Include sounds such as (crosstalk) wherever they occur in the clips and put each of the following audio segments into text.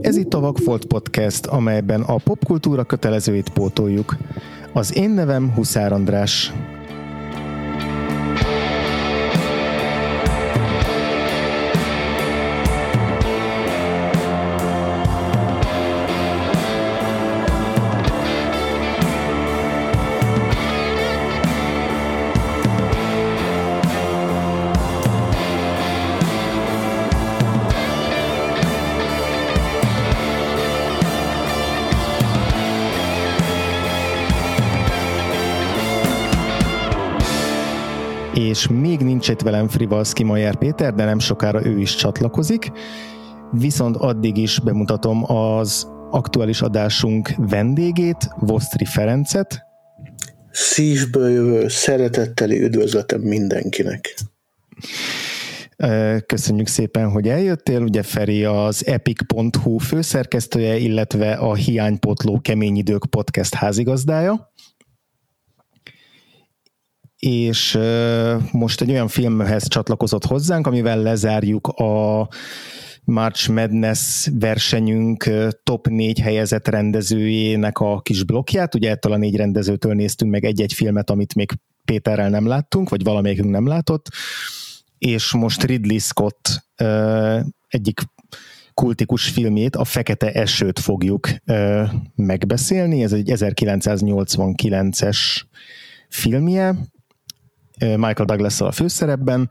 Ez itt a Vagfolt Podcast, amelyben a popkultúra kötelezőit pótoljuk. Az én nevem Huszár András. Nincs itt velem Frivalszki Majer Péter, de nem sokára ő is csatlakozik. Viszont addig is bemutatom az aktuális adásunk vendégét, Vosztri Ferencet. Szívből jövő szeretetteli üdvözletem mindenkinek. Köszönjük szépen, hogy eljöttél. Ugye Feri az epic.hu főszerkesztője, illetve a Hiánypotló Kemény Idők podcast házigazdája és most egy olyan filmhez csatlakozott hozzánk, amivel lezárjuk a March Madness versenyünk top négy helyezett rendezőjének a kis blokkját. Ugye ettől a négy rendezőtől néztünk meg egy-egy filmet, amit még Péterrel nem láttunk, vagy valamelyikünk nem látott, és most Ridley Scott egyik kultikus filmét, a Fekete Esőt fogjuk megbeszélni. Ez egy 1989-es filmje, Michael douglas a főszerepben,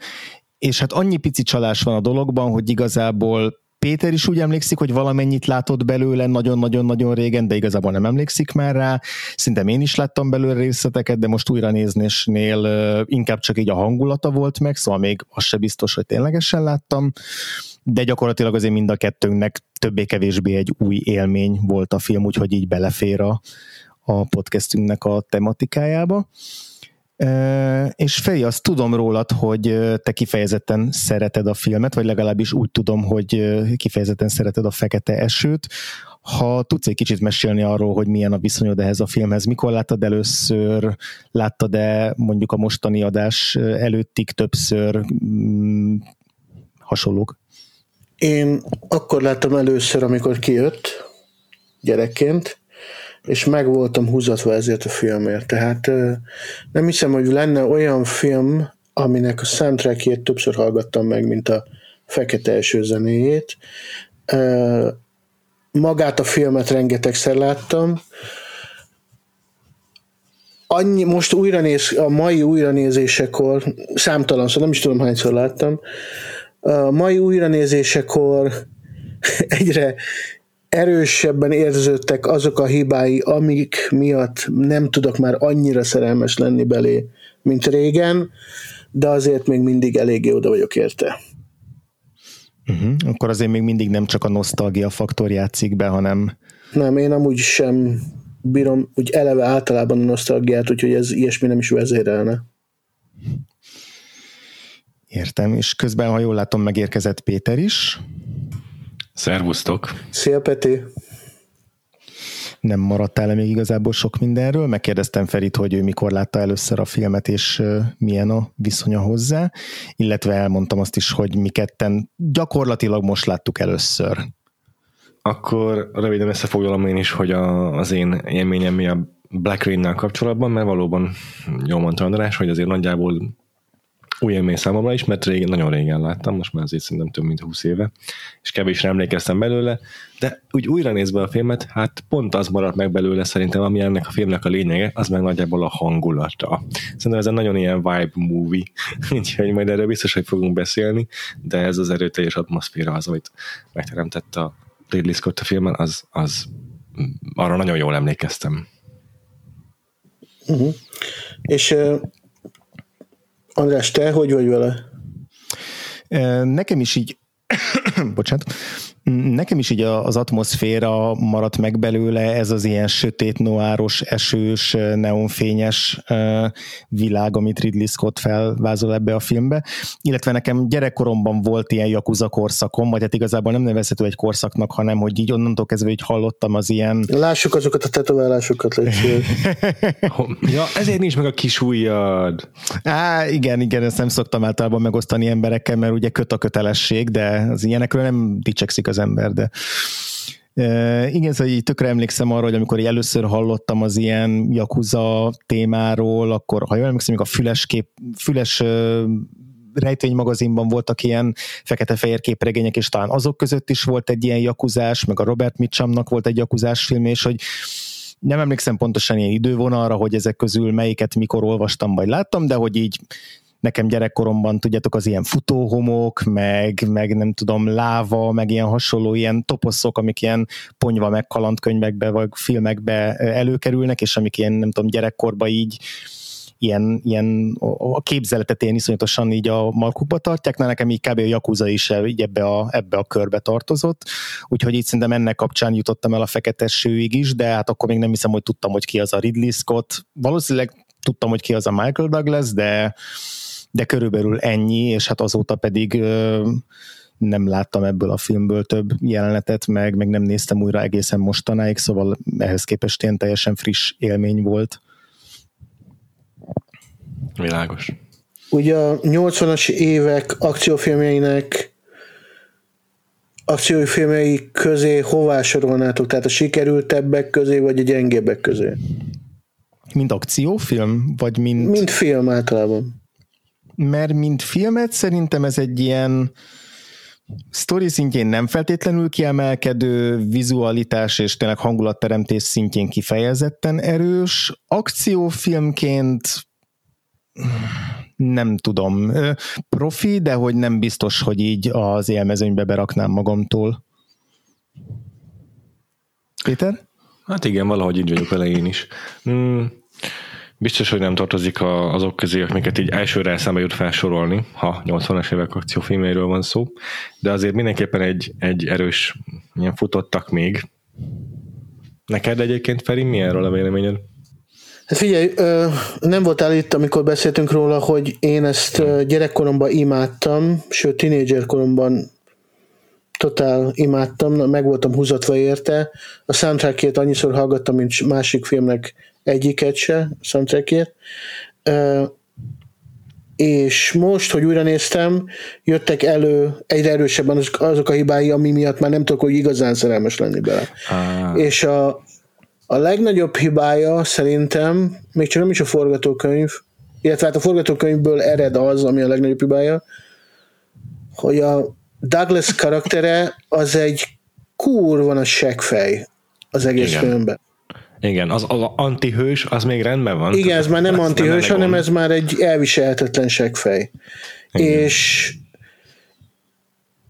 és hát annyi pici csalás van a dologban, hogy igazából Péter is úgy emlékszik, hogy valamennyit látott belőle nagyon-nagyon-nagyon régen, de igazából nem emlékszik már rá. Szinte én is láttam belőle részleteket, de most újra nézésnél inkább csak így a hangulata volt meg, szóval még az se biztos, hogy ténylegesen láttam. De gyakorlatilag azért mind a kettőnknek többé-kevésbé egy új élmény volt a film, úgyhogy így belefér a, a podcastünknek a tematikájába. És Fej, azt tudom rólad, hogy te kifejezetten szereted a filmet, vagy legalábbis úgy tudom, hogy kifejezetten szereted a Fekete Esőt. Ha tudsz egy kicsit mesélni arról, hogy milyen a viszonyod ehhez a filmhez, mikor láttad először, láttad-e mondjuk a mostani adás előttig többször mm, hasonlók? Én akkor láttam először, amikor kijött gyerekként, és meg voltam húzatva ezért a filmért. Tehát nem hiszem, hogy lenne olyan film, aminek a soundtrackjét többször hallgattam meg, mint a Fekete Eső zenéjét. Magát a filmet rengetegszer láttam. Annyi, most újra néz, a mai újranézésekor, számtalan, szóval nem is tudom, hányszor láttam, a mai újranézésekor (laughs) egyre erősebben érződtek azok a hibái, amik miatt nem tudok már annyira szerelmes lenni belé, mint régen, de azért még mindig eléggé oda vagyok érte. Uh-huh. Akkor azért még mindig nem csak a nosztalgia faktor játszik be, hanem... Nem, én amúgy sem bírom úgy eleve általában a nosztalgiát, úgyhogy ez ilyesmi nem is vezérelne. Értem, és közben, ha jól látom, megérkezett Péter is. Szervusztok! Szia Peti! Nem maradtál még igazából sok mindenről? Megkérdeztem Ferit, hogy ő mikor látta először a filmet, és milyen a viszonya hozzá, illetve elmondtam azt is, hogy mi ketten gyakorlatilag most láttuk először. Akkor röviden összefoglalom én is, hogy a, az én élményem mi a Black Rain-nel kapcsolatban, mert valóban jól mondta András, hogy azért nagyjából új élmény számomra is, mert régen, nagyon régen láttam, most már azért szerintem több mint 20 éve, és kevésre emlékeztem belőle, de úgy újra nézve a filmet, hát pont az maradt meg belőle szerintem, ami ennek a filmnek a lényege, az meg nagyjából a hangulata. Szerintem ez egy nagyon ilyen vibe movie, (laughs) úgyhogy majd erről biztos, hogy fogunk beszélni, de ez az erőteljes atmoszféra az, amit megteremtett a Ridley Scott a filmen, az, az arra nagyon jól emlékeztem. Uh-huh. És András, te hogy vagy vele? Nekem is így, (coughs) bocsánat, Nekem is így az atmoszféra maradt meg belőle, ez az ilyen sötét, noáros, esős, neonfényes világ, amit Ridley Scott felvázol ebbe a filmbe, illetve nekem gyerekkoromban volt ilyen Yakuza korszakom, vagy hát igazából nem nevezhető egy korszaknak, hanem hogy így onnantól kezdve, hogy hallottam az ilyen... Lássuk azokat a tetoválásokat, (laughs) Ja, ezért nincs meg a kis ujjad. Á, igen, igen, ezt nem szoktam általában megosztani emberekkel, mert ugye köt a kötelesség, de az ilyenekről nem dicsekszik az az ember, de Uh, igen, szóval így tökre emlékszem arra, hogy amikor először hallottam az ilyen Yakuza témáról, akkor ha jól emlékszem, a füles, kép, füles uh, rejtvénymagazinban voltak ilyen fekete-fehér képregények, és talán azok között is volt egy ilyen jakuzás, meg a Robert Mitchumnak volt egy jakuzás film, és hogy nem emlékszem pontosan ilyen idővonalra, hogy ezek közül melyiket mikor olvastam vagy láttam, de hogy így nekem gyerekkoromban, tudjátok, az ilyen futóhomok, meg, meg nem tudom, láva, meg ilyen hasonló ilyen toposzok, amik ilyen ponyva meg kalandkönyvekbe, vagy filmekbe előkerülnek, és amik ilyen, nem tudom, gyerekkorban így ilyen, ilyen a képzeletet ilyen iszonyatosan így a markukba tartják, na nekem így kb. a Yakuza is így ebbe a, ebbe a körbe tartozott, úgyhogy így szerintem ennek kapcsán jutottam el a feketesőig is, de hát akkor még nem hiszem, hogy tudtam, hogy ki az a Ridley Scott, valószínűleg tudtam, hogy ki az a Michael Douglas, de, de körülbelül ennyi, és hát azóta pedig nem láttam ebből a filmből több jelenetet, meg, meg nem néztem újra egészen mostanáig, szóval ehhez képest ilyen teljesen friss élmény volt. Világos. Ugye a 80-as évek akciófilmjeinek akciófilmjei közé hová sorolnátok? Tehát a sikerültebbek közé, vagy a gyengébbek közé? Mint akciófilm? Vagy mint... Mint film általában. Mert mint filmet szerintem ez egy ilyen sztori szintjén nem feltétlenül kiemelkedő, vizualitás és tényleg hangulatteremtés szintjén kifejezetten erős. Akciófilmként nem tudom, profi, de hogy nem biztos, hogy így az élmezőnybe beraknám magamtól. Péter? Hát igen, valahogy így vagyok vele én is. Mm, biztos, hogy nem tartozik a, azok közé, amiket így elsőre eszembe jut felsorolni, ha 80-as évek akciófilméről van szó, de azért mindenképpen egy, egy erős ilyen futottak még. Neked egyébként, Feri, mi erről a véleményed? Hát figyelj, nem voltál itt, amikor beszéltünk róla, hogy én ezt gyerekkoromban imádtam, sőt, tínédzserkoromban totál imádtam, meg voltam húzatva érte. A soundtrackét annyiszor hallgattam, mint másik filmnek egyiket se, soundtrackét. És most, hogy újra néztem, jöttek elő egyre erősebben azok a hibái, ami miatt már nem tudok, hogy igazán szerelmes lenni bele. Ah. És a, a legnagyobb hibája szerintem, még csak nem is a forgatókönyv, illetve hát a forgatókönyvből ered az, ami a legnagyobb hibája, hogy a Douglas karaktere az egy kurva a seggfej az egész Igen. filmben. Igen, az, az antihős, az még rendben van. Igen, ez már nem antihős, hanem ez már egy elviselhetetlen seggfej. És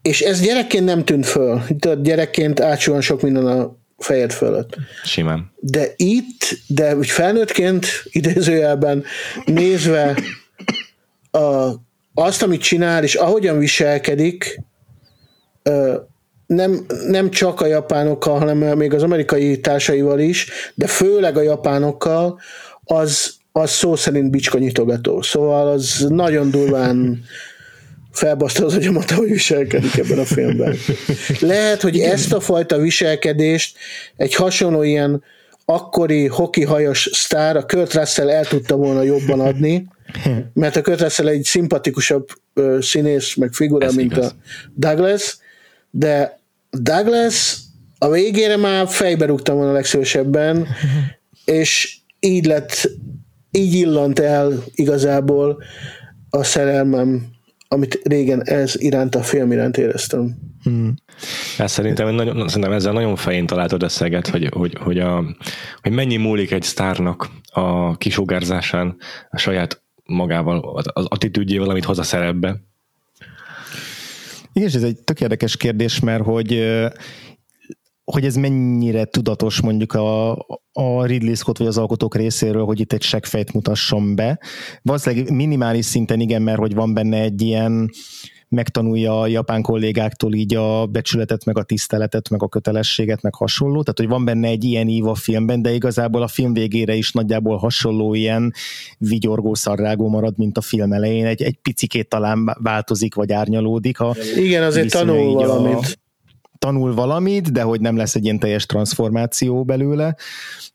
és ez gyerekként nem tűnt föl. Tehát gyerekként átsúan sok minden a fejed fölött. Simán. De itt, de úgy felnőttként idézőjelben nézve a, azt, amit csinál, és ahogyan viselkedik, nem, nem csak a japánokkal, hanem még az amerikai társaival is, de főleg a japánokkal, az, az szó szerint bicskanyitogató. Szóval az nagyon durván felbaszta az agyamat, hogy viselkedik ebben a filmben. Lehet, hogy ezt a fajta viselkedést egy hasonló ilyen akkori hoki hajas sztár, a Kurt Russell el tudta volna jobban adni, mert a Kurt Russell egy szimpatikusabb színész, meg figura, Ez mint igaz. a Douglas, de Douglas a végére már fejbe rúgtam volna a legszívesebben, és így lett, így illant el igazából a szerelmem amit régen ez iránt a film iránt éreztem. Hmm. Hát szerintem, nagyon, szerintem ezzel nagyon fején találtad összeget, hogy, hogy, hogy, a, hogy mennyi múlik egy sztárnak a kisugárzásán a saját magával, az attitűdjével, amit hoz a szerepbe. Igen, és ez egy tök érdekes kérdés, mert hogy hogy ez mennyire tudatos mondjuk a, a Ridley Scott vagy az alkotók részéről, hogy itt egy seggfejt mutasson be. Valószínűleg minimális szinten igen, mert hogy van benne egy ilyen megtanulja a japán kollégáktól így a becsületet, meg a tiszteletet, meg a kötelességet, meg hasonló. Tehát, hogy van benne egy ilyen ív a filmben, de igazából a film végére is nagyjából hasonló ilyen vigyorgó szarrágó marad, mint a film elején. Egy, egy picikét talán változik, vagy árnyalódik. Ha Igen, azért tanul valamit. A, tanul valamit, de hogy nem lesz egy ilyen teljes transformáció belőle,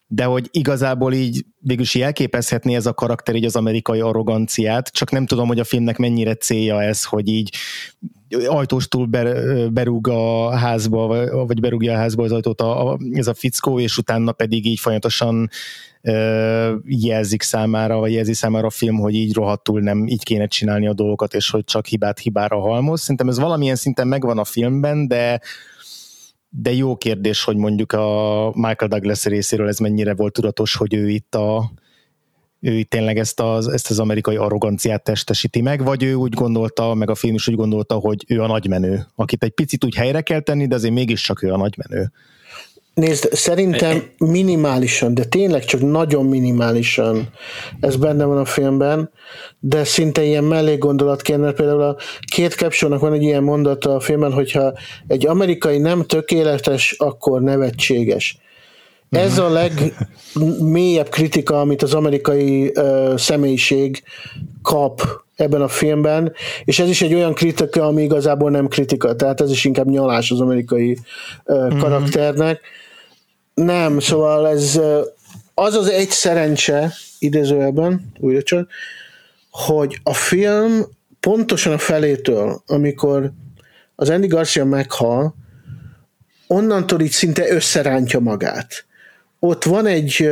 de hogy igazából így végülis jelképezhetné ez a karakter így az amerikai arroganciát, csak nem tudom, hogy a filmnek mennyire célja ez, hogy így ajtóstól berúg a házba, vagy berúgja a házba az ajtót a, a, ez a fickó, és utána pedig így folyamatosan jelzik számára, vagy jelzi számára a film, hogy így rohadtul nem így kéne csinálni a dolgokat, és hogy csak hibát hibára halmoz. Szerintem ez valamilyen szinten megvan a filmben, de de jó kérdés, hogy mondjuk a Michael Douglas részéről ez mennyire volt tudatos, hogy ő itt a ő itt tényleg ezt az, ezt az amerikai arroganciát testesíti meg, vagy ő úgy gondolta, meg a film is úgy gondolta, hogy ő a nagymenő, akit egy picit úgy helyre kell tenni, de azért mégiscsak ő a nagymenő. Nézd, szerintem minimálisan, de tényleg csak nagyon minimálisan ez benne van a filmben, de szinte ilyen mellé gondolat kéne, mert például a két captionnak van egy ilyen mondata a filmben, hogyha egy amerikai nem tökéletes, akkor nevetséges. Ez a legmélyebb kritika, amit az amerikai uh, személyiség kap ebben a filmben, és ez is egy olyan kritika, ami igazából nem kritika, tehát ez is inkább nyalás az amerikai uh, karakternek. Nem, szóval ez az az egy szerencse, idézőjelben, újra csak, hogy a film pontosan a felétől, amikor az Andy Garcia meghal, onnantól így szinte összerántja magát. Ott van egy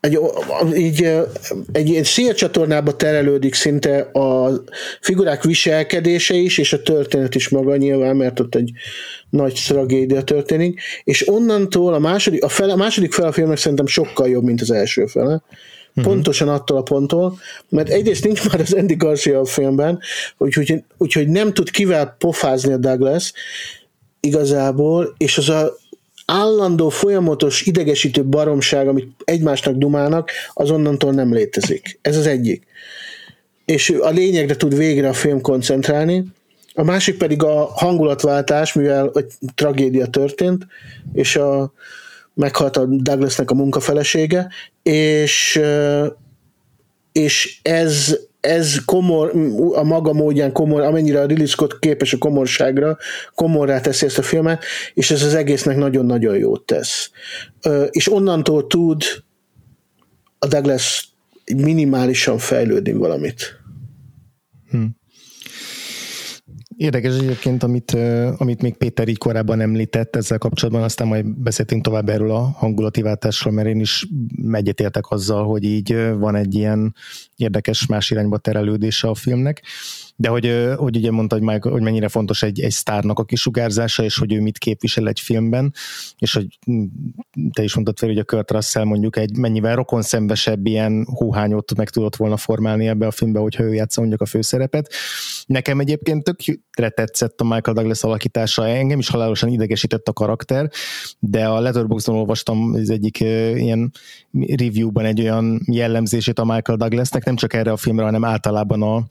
egy, így, egy ilyen szélcsatornába terelődik szinte a figurák viselkedése is, és a történet is maga nyilván, mert ott egy nagy tragédia történik, és onnantól a második, a, fele, a második fel a filmnek szerintem sokkal jobb, mint az első fele. Uh-huh. Pontosan attól a ponttól, mert egyrészt nincs már az Andy Garcia a filmben, úgyhogy, úgyhogy nem tud kivel pofázni a Douglas igazából, és az a állandó, folyamatos, idegesítő baromság, amit egymásnak dumálnak, az onnantól nem létezik. Ez az egyik. És a lényegre tud végre a film koncentrálni, a másik pedig a hangulatváltás, mivel egy tragédia történt, és a, meghalt a Douglasnek a munkafelesége, és, és ez ez komor, a maga módján komor, amennyire a Ridley Scott képes a komorságra, komorrá teszi ezt a filmet, és ez az egésznek nagyon-nagyon jót tesz. És onnantól tud a Douglas minimálisan fejlődni valamit. Hm. Érdekes egyébként, amit, amit még Péter így korábban említett ezzel kapcsolatban, aztán majd beszéltünk tovább erről a hangulati váltásról, mert én is egyetértek azzal, hogy így van egy ilyen érdekes más irányba terelődése a filmnek de hogy, hogy ugye mondta, hogy, Michael, hogy mennyire fontos egy, egy sztárnak a kisugárzása, és hogy ő mit képvisel egy filmben, és hogy hm, te is mondtad fel, hogy a Kurt Russell mondjuk egy mennyivel rokonszembesebb ilyen húhányot meg tudott volna formálni ebbe a filmbe, hogyha ő játsza mondjuk a főszerepet. Nekem egyébként tökre tetszett a Michael Douglas alakítása, engem is halálosan idegesített a karakter, de a Letterboxdon olvastam az egyik ilyen reviewban egy olyan jellemzését a Michael Douglasnek, nem csak erre a filmre, hanem általában a,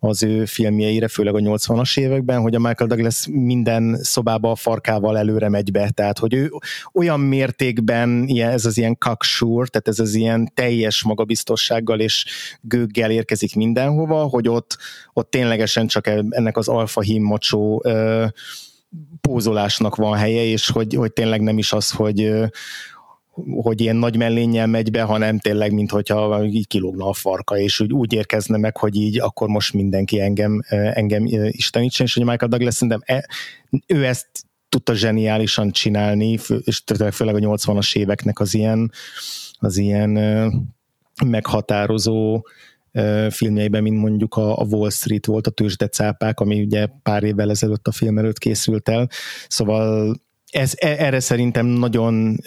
az ő filmjeire, főleg a 80-as években, hogy a Michael Douglas minden szobába a farkával előre megy be, tehát hogy ő olyan mértékben ilyen, ez az ilyen kaksúr, tehát ez az ilyen teljes magabiztossággal és gőggel érkezik mindenhova, hogy ott, ott ténylegesen csak ennek az alfa himmocsó pózolásnak van helye, és hogy, hogy tényleg nem is az, hogy hogy ilyen nagy mellénnyel megy be, hanem tényleg, mint hogyha így kilógna a farka, és úgy, úgy érkezne meg, hogy így akkor most mindenki engem, engem istenítsen, és hogy Michael Douglas szerintem e, ő ezt tudta zseniálisan csinálni, és főleg a 80-as éveknek az ilyen, az ilyen meghatározó filmjeiben, mint mondjuk a, Wall Street volt, a tőzsdecápák, ami ugye pár évvel ezelőtt a film előtt készült el, szóval ez, e, erre szerintem nagyon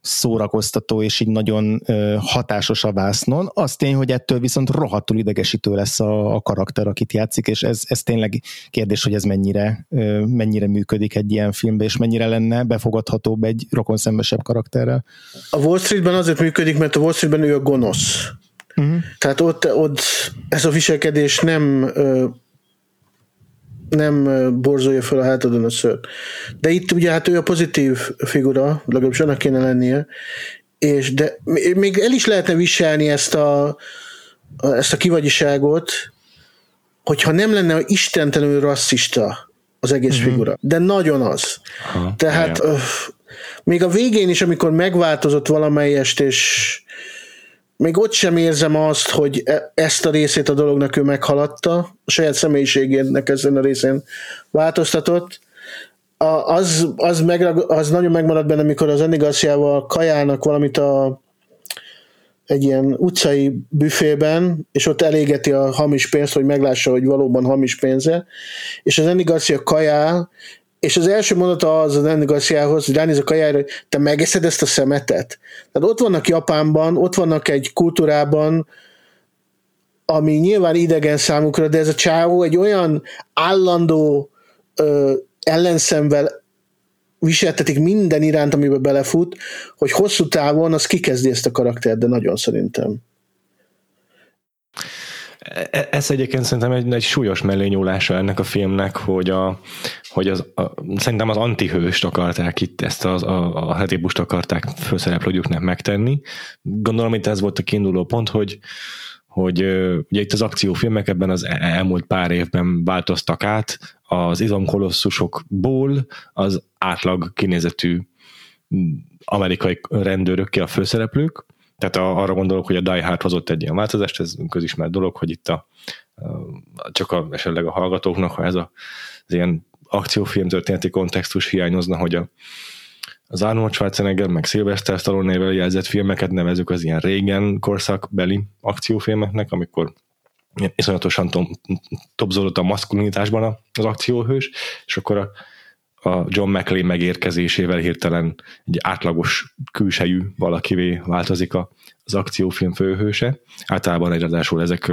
szórakoztató és így nagyon hatásos a vásznon. Az tény, hogy ettől viszont rohadtul idegesítő lesz a, a karakter, akit játszik, és ez, ez tényleg kérdés, hogy ez mennyire, mennyire működik egy ilyen filmben, és mennyire lenne befogadhatóbb egy rokonszembesebb karakterrel. A Wall Streetben azért működik, mert a Wall Streetben ő a gonosz. Uh-huh. Tehát ott, ott ez a viselkedés nem nem borzolja fel a hátadon a szőrt. De itt ugye hát ő a pozitív figura, legalábbis annak kéne lennie, és de még el is lehetne viselni ezt a, ezt a kivagyiságot, hogyha nem lenne istentelenül rasszista az egész uh-huh. figura. De nagyon az. Aha, Tehát öff, még a végén is, amikor megváltozott valamelyest, és még ott sem érzem azt, hogy e- ezt a részét a dolognak ő meghaladta, a saját személyiségének ezen a részén változtatott. A, az, az, megrag, az nagyon megmaradt benne, amikor az Andy kajálnak valamit a egy ilyen utcai büfében, és ott elégeti a hamis pénzt, hogy meglássa, hogy valóban hamis pénze, és az Andy Garcia kajál, és az első mondata az Andy Garciahoz, hogy ránéz a kajára, hogy te megeszed ezt a szemetet? Tehát ott vannak Japánban, ott vannak egy kultúrában, ami nyilván idegen számukra, de ez a csávó egy olyan állandó ö, ellenszemvel viseltetik minden iránt, amibe belefut, hogy hosszú távon az kikezdi ezt a karaktert, de nagyon szerintem. E, ez egyébként szerintem egy, egy súlyos mellényúlása ennek a filmnek, hogy, a, hogy az, a, szerintem az antihőst akarták itt, ezt az, a, a hetébust akarták főszereplőjüknek megtenni. Gondolom, itt ez volt a kiinduló pont, hogy, hogy ugye itt az akciófilmek ebben az elmúlt pár évben változtak át, az izomkolosszusokból az átlag kinézetű amerikai rendőrök a főszereplők, tehát a, arra gondolok, hogy a Die Hard hozott egy ilyen változást, ez közismert dolog, hogy itt a, csak a, esetleg a hallgatóknak, ha ez a, az ilyen akciófilm történeti kontextus hiányozna, hogy a, az Arnold Schwarzenegger, meg Sylvester Stallone-nével jelzett filmeket nevezük az ilyen régen korszakbeli akciófilmeknek, amikor iszonyatosan topzolott a maszkulinitásban az akcióhős, és akkor a, a John McClane megérkezésével hirtelen egy átlagos külsejű valakivé változik az akciófilm főhőse. Általában egyráadásul ezek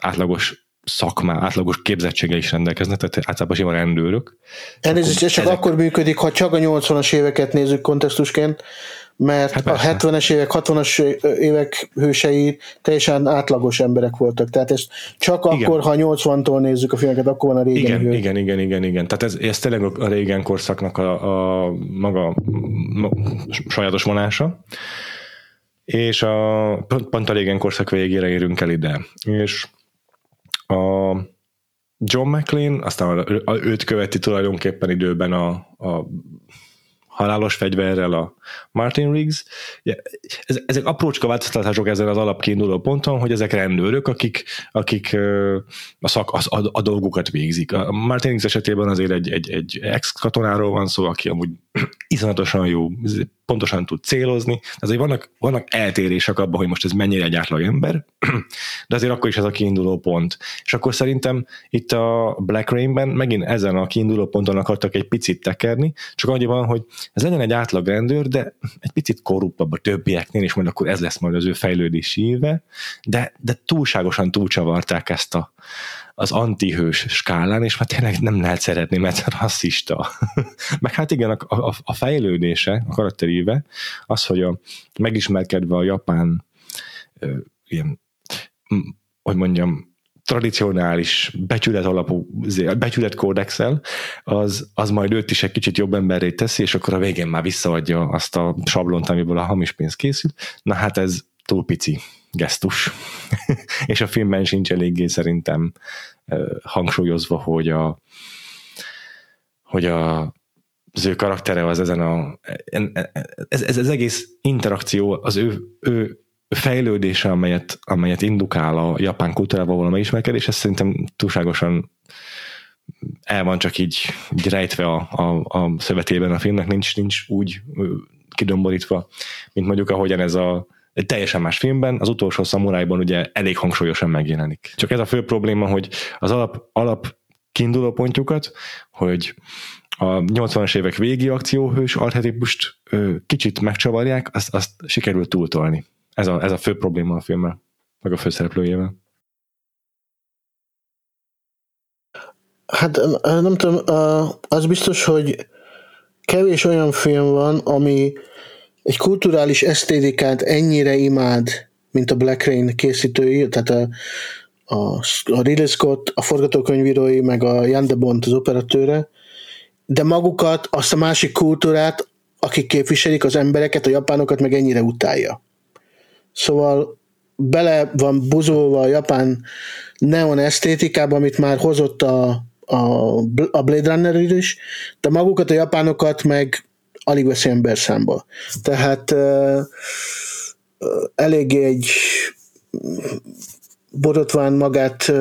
átlagos szakmá, átlagos képzettsége is rendelkeznek, tehát általában sima rendőrök. Elnézést, ez csak ezek... akkor működik, ha csak a 80-as éveket nézzük kontextusként, mert hát a 70-es évek, 60-as évek hősei teljesen átlagos emberek voltak. Tehát ezt csak igen. akkor, ha 80-tól nézzük a filmeket, akkor van a régen igen, hő. Igen, igen, igen, igen. Tehát ez, ez tényleg a régen korszaknak a, a maga ma, sajátos vonása. És a, pont a régen korszak végére érünk el ide. És a John McLean, aztán őt követi tulajdonképpen időben a, a halálos fegyverrel a Martin Riggs. Ez, ezek aprócska változtatások ezen az alapkiinduló ponton, hogy ezek rendőrök, akik, akik a, szak, a, a, a dolgukat végzik. A Martin Riggs esetében azért egy, egy, egy ex-katonáról van szó, aki amúgy iszonyatosan jó, pontosan tud célozni. Azért vannak, vannak eltérések abban, hogy most ez mennyire egy átlag ember, (clears throat) de azért akkor is ez a kiinduló pont. És akkor szerintem itt a Black Rain-ben megint ezen a kiinduló ponton akartak egy picit tekerni, csak annyi van, hogy ez legyen egy átlag rendőr, de egy picit korruptabb a többieknél, és majd akkor ez lesz majd az ő fejlődési éve, de, de túlságosan túlcsavarták ezt a, az antihős skálán, és már tényleg nem lehet szeretni, mert (laughs) rasszista. Meg hát igen, a, a, a fejlődése, a karakteríve, az, hogy a, megismerkedve a japán ö, ilyen, hogy mondjam, tradicionális becsület alapú becsület kódexel, az, az majd őt is egy kicsit jobb emberré teszi, és akkor a végén már visszaadja azt a sablont, amiből a hamis pénz készül. Na hát ez túl pici gesztus. (laughs) és a filmben sincs eléggé szerintem hangsúlyozva, hogy a hogy a, az ő karaktere az ezen a ez, ez, ez egész interakció az ő, ő fejlődése, amelyet, amelyet indukál a japán kultúrával való megismerkedés, ez szerintem túlságosan el van csak így, így rejtve a, a, a szövetében a filmnek, nincs, nincs úgy kidomborítva, mint mondjuk ahogyan ez a egy teljesen más filmben, az utolsó szamurájban ugye elég hangsúlyosan megjelenik. Csak ez a fő probléma, hogy az alap, alap kiinduló pontjukat, hogy a 80-as évek végi akcióhős archetipust kicsit megcsavarják, azt, azt sikerült túltolni. Ez a, ez a fő probléma a filmmel, meg a főszereplőjével. Hát nem tudom, az biztos, hogy kevés olyan film van, ami egy kulturális esztétikát ennyire imád, mint a Black Rain készítői, tehát a, a, a Ridley Scott, a forgatókönyvírói, meg a Jan de Bont az operatőre, de magukat, azt a másik kultúrát, akik képviselik az embereket, a japánokat, meg ennyire utálja. Szóval bele van buzolva a japán neon esztétikába, amit már hozott a, a, a Blade Runner is, de magukat a japánokat meg alig veszi ember számba. Tehát eléggé egy borotván magát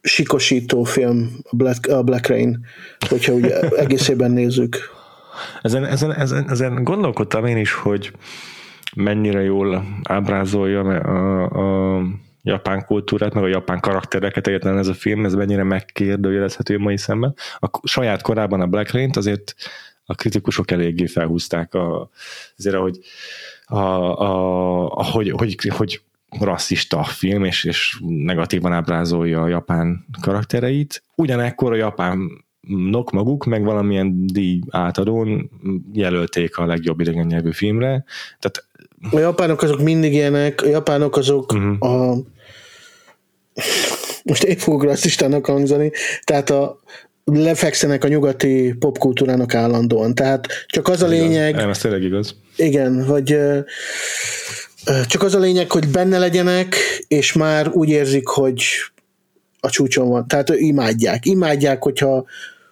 sikosító film a Black, a Black Rain, hogyha ugye (laughs) egészében nézzük. Ezen, ezen, ezen, ezen gondolkodtam én is, hogy mennyire jól ábrázolja a, a japán kultúrát, meg a japán karaktereket egyetlen ez a film, ez mennyire megkérdőjelezhető mai szemben. A saját korában a Black Rain-t azért a kritikusok eléggé felhúzták a, azért, hogy, a, a, a, hogy, hogy, hogy rasszista film, és, és negatívan ábrázolja a japán karaktereit. Ugyanekkor a japán nok maguk, meg valamilyen díj átadón jelölték a legjobb idegen nyelvű filmre. Tehát a japánok azok mindig ilyenek, a japánok azok uh-huh. a most épp fogok rasszistának hangzani, tehát a lefekszenek a nyugati popkultúrának állandóan. Tehát csak az a lényeg... Nem, ez tényleg igaz. Igen, hogy csak az a lényeg, hogy benne legyenek, és már úgy érzik, hogy a csúcson van. Tehát imádják. Imádják, hogyha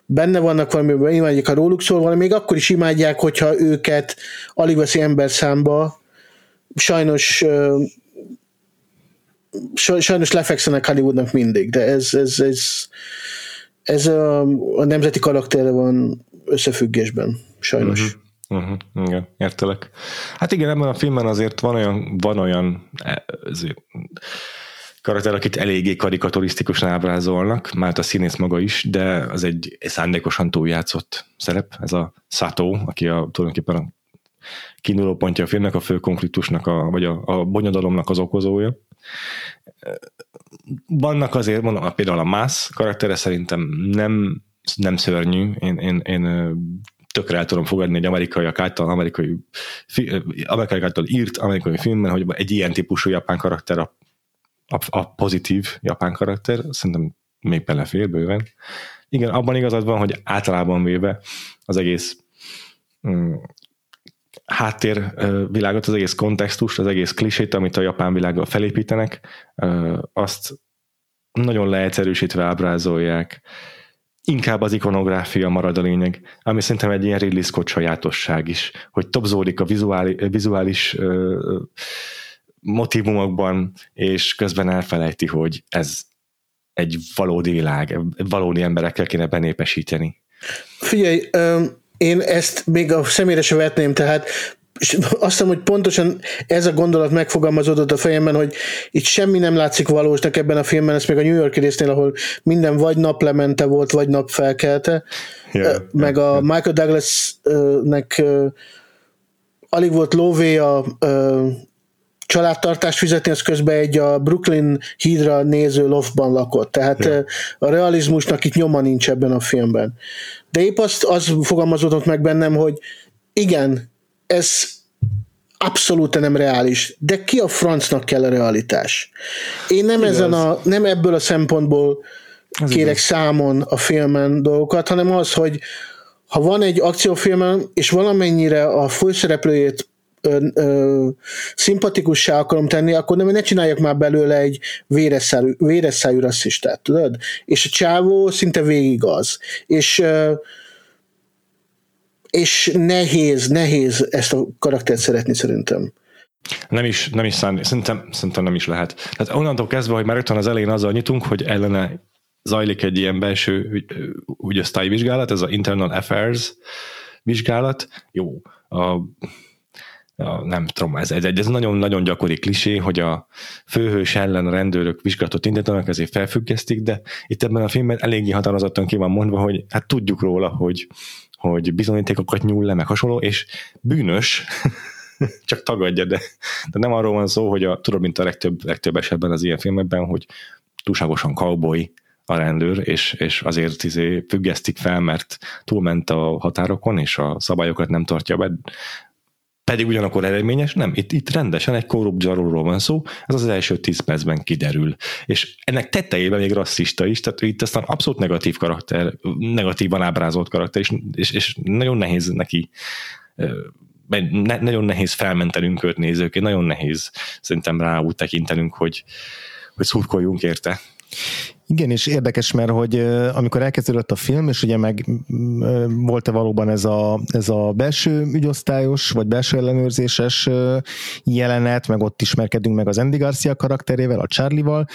benne vannak valamiben, imádják, ha róluk szól valami, még akkor is imádják, hogyha őket alig veszi ember számba. Sajnos sajnos lefekszenek Hollywoodnak mindig, de ez, ez, ez, ez a, a nemzeti karakterre van összefüggésben, sajnos. Uh-huh. Uh-huh, igen, értelek. Hát igen, ebben a filmben azért van olyan, van olyan e, azért, karakter, akit eléggé karikaturisztikusan ábrázolnak, már a színész maga is, de az egy szándékosan túljátszott szerep, ez a Sato, aki a, tulajdonképpen a kiinduló pontja a filmnek, a fő konfliktusnak, a, vagy a, a bonyodalomnak az okozója. Vannak azért, mondom, például a Mász karaktere szerintem nem, nem szörnyű, én, én, én tökre el tudom fogadni egy amerikai által, amerikai, amerikai által írt amerikai filmben, hogy egy ilyen típusú japán karakter a, a, a pozitív japán karakter, szerintem még belefér bőven. Igen, abban igazad van, hogy általában véve az egész mm, háttér világot, az egész kontextust, az egész klisét, amit a japán világgal felépítenek, azt nagyon leegyszerűsítve ábrázolják. Inkább az ikonográfia marad a lényeg, ami szerintem egy ilyen Ridley Scott sajátosság is, hogy topzódik a vizuális, vizuális motivumokban, és közben elfelejti, hogy ez egy valódi világ, valódi emberekkel kéne benépesíteni. Figyelj, én ezt még a személyre se vetném, tehát és azt hiszem, hogy pontosan ez a gondolat megfogalmazódott a fejemben, hogy itt semmi nem látszik valósnak ebben a filmben, ez még a New York résznél, ahol minden vagy naplemente volt, vagy napfelkelte, yeah, meg yeah, a yeah. Michael Douglas-nek alig volt lóvé a családtartást fizetni, az közben egy a Brooklyn hídra néző loftban lakott. Tehát yeah. a realizmusnak itt nyoma nincs ebben a filmben. De épp azt, az fogalmazódott meg bennem, hogy igen, ez abszolút nem reális, de ki a francnak kell a realitás? Én nem, ezen a, nem ebből a szempontból Ez kérek igaz. számon a filmen dolgokat, hanem az, hogy ha van egy akciófilm, és valamennyire a főszereplőjét ö, ö, szimpatikussá akarom tenni, akkor nem, ne csináljak már belőle egy véresszájú, véresszájú rasszistát, tudod? És a csávó szinte végig az. És ö, és nehéz, nehéz ezt a karaktert szeretni szerintem. Nem is, nem is szándék, szerintem, szerintem nem is lehet. Tehát onnantól kezdve, hogy már rögtön az elején azzal nyitunk, hogy ellene zajlik egy ilyen belső ügy, ügy vizsgálat, ez az Internal Affairs vizsgálat. Jó, a a, nem tudom, ez, ez ez nagyon-nagyon gyakori klisé, hogy a főhős ellen a rendőrök vizsgálatot indítanak, ezért felfüggesztik, de itt ebben a filmben eléggé határozottan ki van mondva, hogy hát tudjuk róla, hogy, hogy bizonyítékokat nyúl le, meg hasonló, és bűnös, (laughs) csak tagadja, de, de nem arról van szó, hogy a, tudod, mint a legtöbb, legtöbb esetben az ilyen filmekben, hogy túlságosan cowboy a rendőr, és, és azért izé függesztik fel, mert túlment a határokon, és a szabályokat nem tartja be, pedig ugyanakkor eredményes, nem, itt, itt rendesen egy korrupt zsarolról van szó, ez az első tíz percben kiderül. És ennek tetejében még rasszista is, tehát itt aztán abszolút negatív karakter, negatívan ábrázolt karakter, és, és, és nagyon nehéz neki ne, nagyon nehéz felmentenünk őt nézőként, nagyon nehéz szerintem rá úgy tekintenünk, hogy, hogy szurkoljunk érte. Igen, és érdekes, mert hogy amikor elkezdődött a film, és ugye meg volt-e valóban ez a, ez a belső ügyosztályos, vagy belső ellenőrzéses jelenet, meg ott ismerkedünk meg az Andy Garcia karakterével, a Charlie-val,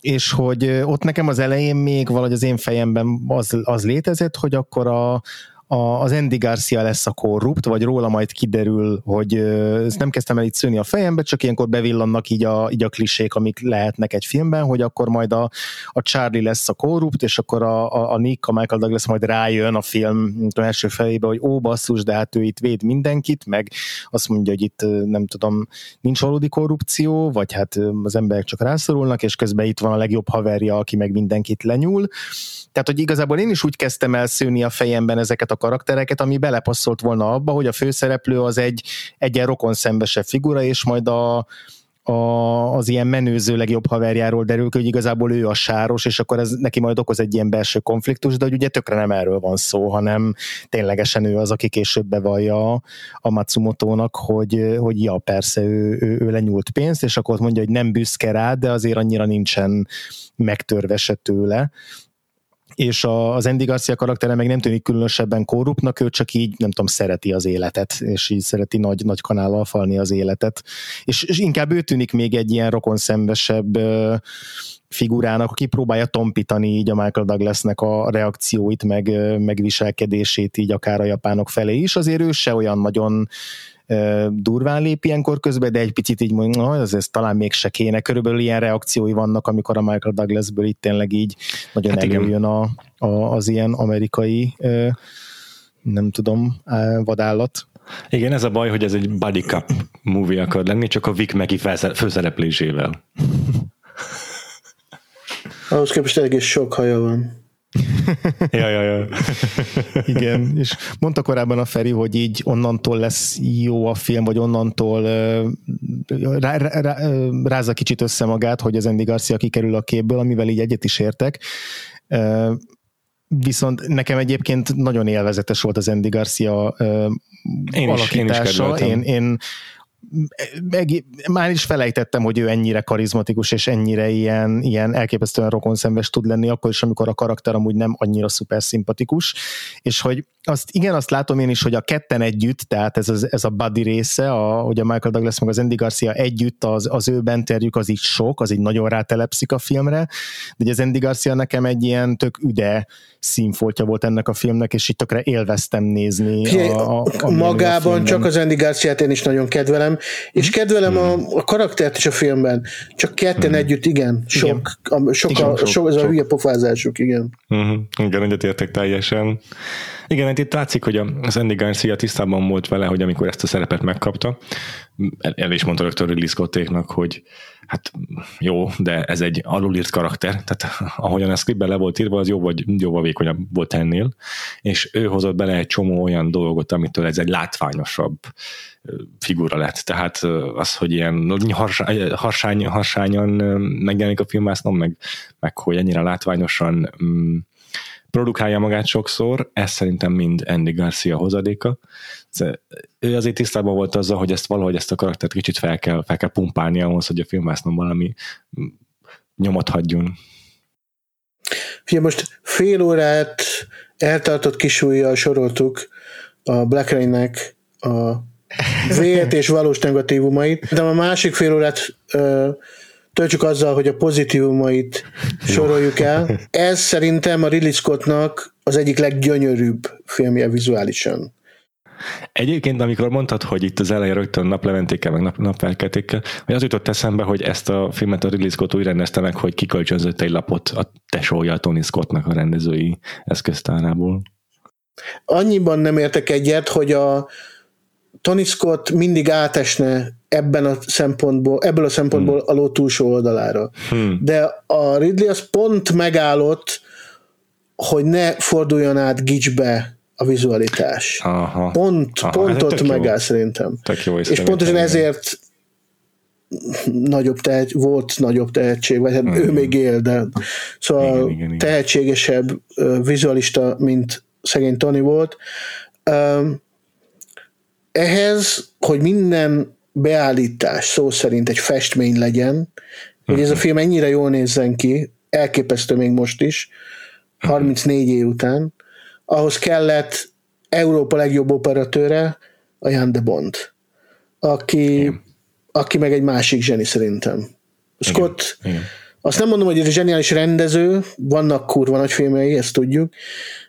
és hogy ott nekem az elején még valahogy az én fejemben az, az létezett, hogy akkor a, a, az Andy Garcia lesz a korrupt, vagy róla majd kiderül, hogy ezt nem kezdtem el itt szőni a fejembe, csak ilyenkor bevillannak így a, így a klisék, amik lehetnek egy filmben, hogy akkor majd a, a Charlie lesz a korrupt, és akkor a, a, a Nick, a Michael Douglas majd rájön a film tudom, első felébe, hogy ó, basszus, de hát ő itt véd mindenkit, meg azt mondja, hogy itt nem tudom, nincs valódi korrupció, vagy hát az emberek csak rászorulnak, és közben itt van a legjobb haverja, aki meg mindenkit lenyúl, tehát, hogy igazából én is úgy kezdtem el szőni a fejemben ezeket a karaktereket, ami belepasszolt volna abba, hogy a főszereplő az egy egyen rokon szembesebb figura, és majd a, a, az ilyen menőző legjobb haverjáról derül hogy igazából ő a sáros, és akkor ez neki majd okoz egy ilyen belső konfliktus, de hogy ugye tökre nem erről van szó, hanem ténylegesen ő az, aki később bevallja a Matsumoto-nak, hogy, hogy ja, persze, ő, ő, ő lenyúlt pénzt, és akkor mondja, hogy nem büszke rá, de azért annyira nincsen megtörve se tőle és a, az Andy Garcia karaktere meg nem tűnik különösebben korruptnak, ő csak így, nem tudom, szereti az életet, és így szereti nagy, nagy kanállal falni az életet. És, és inkább ő tűnik még egy ilyen rokonszembesebb figurának, aki próbálja tompítani így a Michael Douglasnek a reakcióit, meg, meg viselkedését így akár a japánok felé is. Azért ő se olyan nagyon durván lép ilyenkor közben, de egy picit így mondja, no, ez, ez talán még se kéne. Körülbelül ilyen reakciói vannak, amikor a Michael Douglasből itt tényleg így nagyon hát előjön a, a, az ilyen amerikai nem tudom, vadállat. Igen, ez a baj, hogy ez egy body cup movie akar lenni, csak a Vic Meki főszereplésével. Ahhoz képest egész sok haja van (laughs) ja, ja, ja. (laughs) Igen, és mondta korábban a Feri, hogy így onnantól lesz jó a film, vagy onnantól rá, rá, rá, rázza kicsit össze magát, hogy az Andy Garcia kikerül a képből, amivel így egyet is értek. Viszont nekem egyébként nagyon élvezetes volt az Andy Garcia én alakítása. Is, én, is én, én meg, már is felejtettem, hogy ő ennyire karizmatikus, és ennyire ilyen, ilyen elképesztően rokonszembes tud lenni, akkor is, amikor a karakter amúgy nem annyira szuper szimpatikus, és hogy azt, igen, azt látom én is, hogy a ketten együtt, tehát ez, az, ez a buddy része, a, hogy a Michael Douglas meg az Andy Garcia együtt, az, az ő benterjük, az így sok, az így nagyon rátelepszik a filmre, de az Andy Garcia nekem egy ilyen tök üde színfoltja volt ennek a filmnek, és itt tökre élveztem nézni. A, a, a magában a csak az Andy Garcia-t én is nagyon kedvelem, és kedvelem hmm. a, a karaktert is a filmben, csak ketten hmm. együtt, igen, sok, igen. A, sok, igen, a, sok, sok, ez a hülye pofázásuk, igen. Uh-huh. Igen, egyetértek teljesen. Igen, hát itt látszik, hogy az Andy Garcia tisztában volt vele, hogy amikor ezt a szerepet megkapta, el, el is mondta rögtön Ridley Scottéknak, hogy hát jó, de ez egy alulírt karakter, tehát (laughs) ahogyan a scriptben le volt írva, az jóval, jóval vékonyabb volt ennél, és ő hozott bele egy csomó olyan dolgot, amitől ez egy látványosabb figura lett. Tehát az, hogy ilyen harsány, harsányan megjelenik a filmásznom, meg, meg hogy ennyire látványosan mm, produkálja magát sokszor, ez szerintem mind Andy Garcia hozadéka. Ő azért tisztában volt azzal, hogy ezt valahogy ezt a karaktert kicsit fel kell, fel kell pumpálni ahhoz, hogy a filmásznom valami nyomot hagyjon. Ugye most fél órát eltartott kisújjal soroltuk a Black Rain-nek a vért és valós negatívumait, de a másik fél órát ö, töltsük azzal, hogy a pozitívumait soroljuk el. Ez szerintem a Ridley Scottnak az egyik leggyönyörűbb filmje vizuálisan. Egyébként, amikor mondtad, hogy itt az elején rögtön naplementékkel, meg nap, napfelkeltékkel, hogy az jutott eszembe, hogy ezt a filmet a Ridley Scott úgy rendezte meg, hogy kikölcsönzött egy lapot a tesója a Tony Scottnak a rendezői eszköztárából. Annyiban nem értek egyet, hogy a Tony Scott mindig átesne ebben a szempontból, ebből a szempontból hmm. a ló túlsó oldalára. Hmm. De a Ridley az pont megállott, hogy ne forduljon át gicsbe a vizualitás. Aha. Pont, Aha, pont ott megáll jó. szerintem. Tök jó és pontosan ezért nagyobb tehet, volt nagyobb tehetség, vagy hát mm. ő még él, de szóval igen, igen, igen. tehetségesebb vizualista, mint szegény Tony volt. Ehhez, hogy minden beállítás szó szerint egy festmény legyen, hogy ez a mhm. film ennyire jól nézzen ki, elképesztő még most is, 34 év után, ahhoz kellett Európa legjobb operatőre, a Jan de Bond, aki, aki meg egy másik zseni szerintem. Scott, Igen. Igen. azt nem mondom, hogy egy zseniális rendező, vannak kurva nagy filmjei, ezt tudjuk,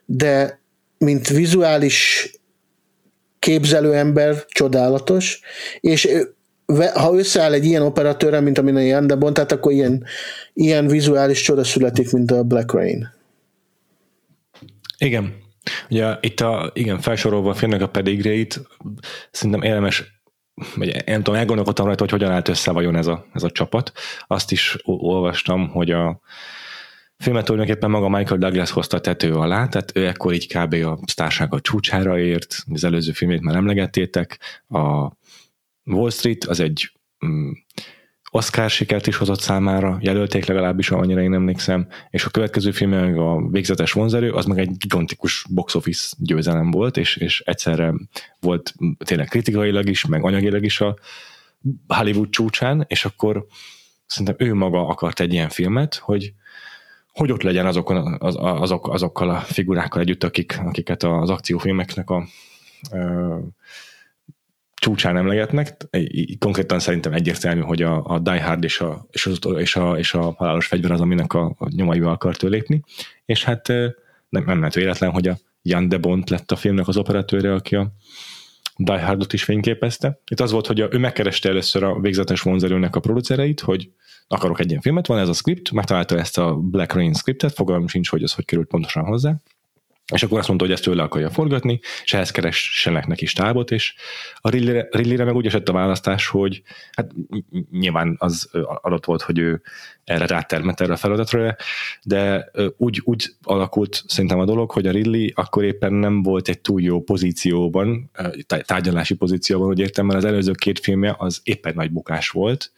de mint vizuális képzelő ember csodálatos, és ha összeáll egy ilyen operatőrrel, mint amin a de Bond, tehát akkor ilyen, ilyen vizuális csoda születik, mint a Black Rain. Igen. Ugye itt a, igen, felsorolva a filmnek a pedigréit, szerintem érdemes vagy nem tudom, elgondolkodtam rajta, hogy hogyan állt össze vajon ez a, ez a csapat. Azt is olvastam, hogy a filmet tulajdonképpen maga Michael Douglas hozta tető alá, tehát ő ekkor így kb. a a csúcsára ért, az előző filmét már emlegettétek, a Wall Street az egy mm, Oscar sikert is hozott számára, jelölték legalábbis, annyira én emlékszem, és a következő film, a végzetes vonzerő, az meg egy gigantikus box office győzelem volt, és, és egyszerre volt tényleg kritikailag is, meg anyagilag is a Hollywood csúcsán, és akkor szerintem ő maga akart egy ilyen filmet, hogy hogy ott legyen azokon, az, azok, azokkal a figurákkal együtt, akik, akiket az akciófilmeknek a, a csúcsán emlegetnek. Konkrétan szerintem egyértelmű, hogy a, a Die Hard és a, és, az, és, a, és a halálos fegyver az, aminek a, a nyomaiba akart ő lépni. És hát nem, nem lehet véletlen, hogy a Jan de Bont lett a filmnek az operatőre, aki a Die Hardot is fényképezte. Itt az volt, hogy a, ő megkereste először a végzetes vonzerőnek a producereit, hogy akarok egy ilyen filmet, van ez a script, megtalálta ezt a Black Rain scriptet, fogalmam sincs, hogy ez hogy került pontosan hozzá, és akkor azt mondta, hogy ezt tőle akarja forgatni, és ehhez keressenek neki stábot, és a Ridley-re, meg úgy esett a választás, hogy hát nyilván az adott volt, hogy ő erre rátermet erre a feladatra, de úgy, úgy alakult szerintem a dolog, hogy a Ridley akkor éppen nem volt egy túl jó pozícióban, tárgyalási pozícióban, hogy értem, mert az előző két filmje az éppen nagy bukás volt,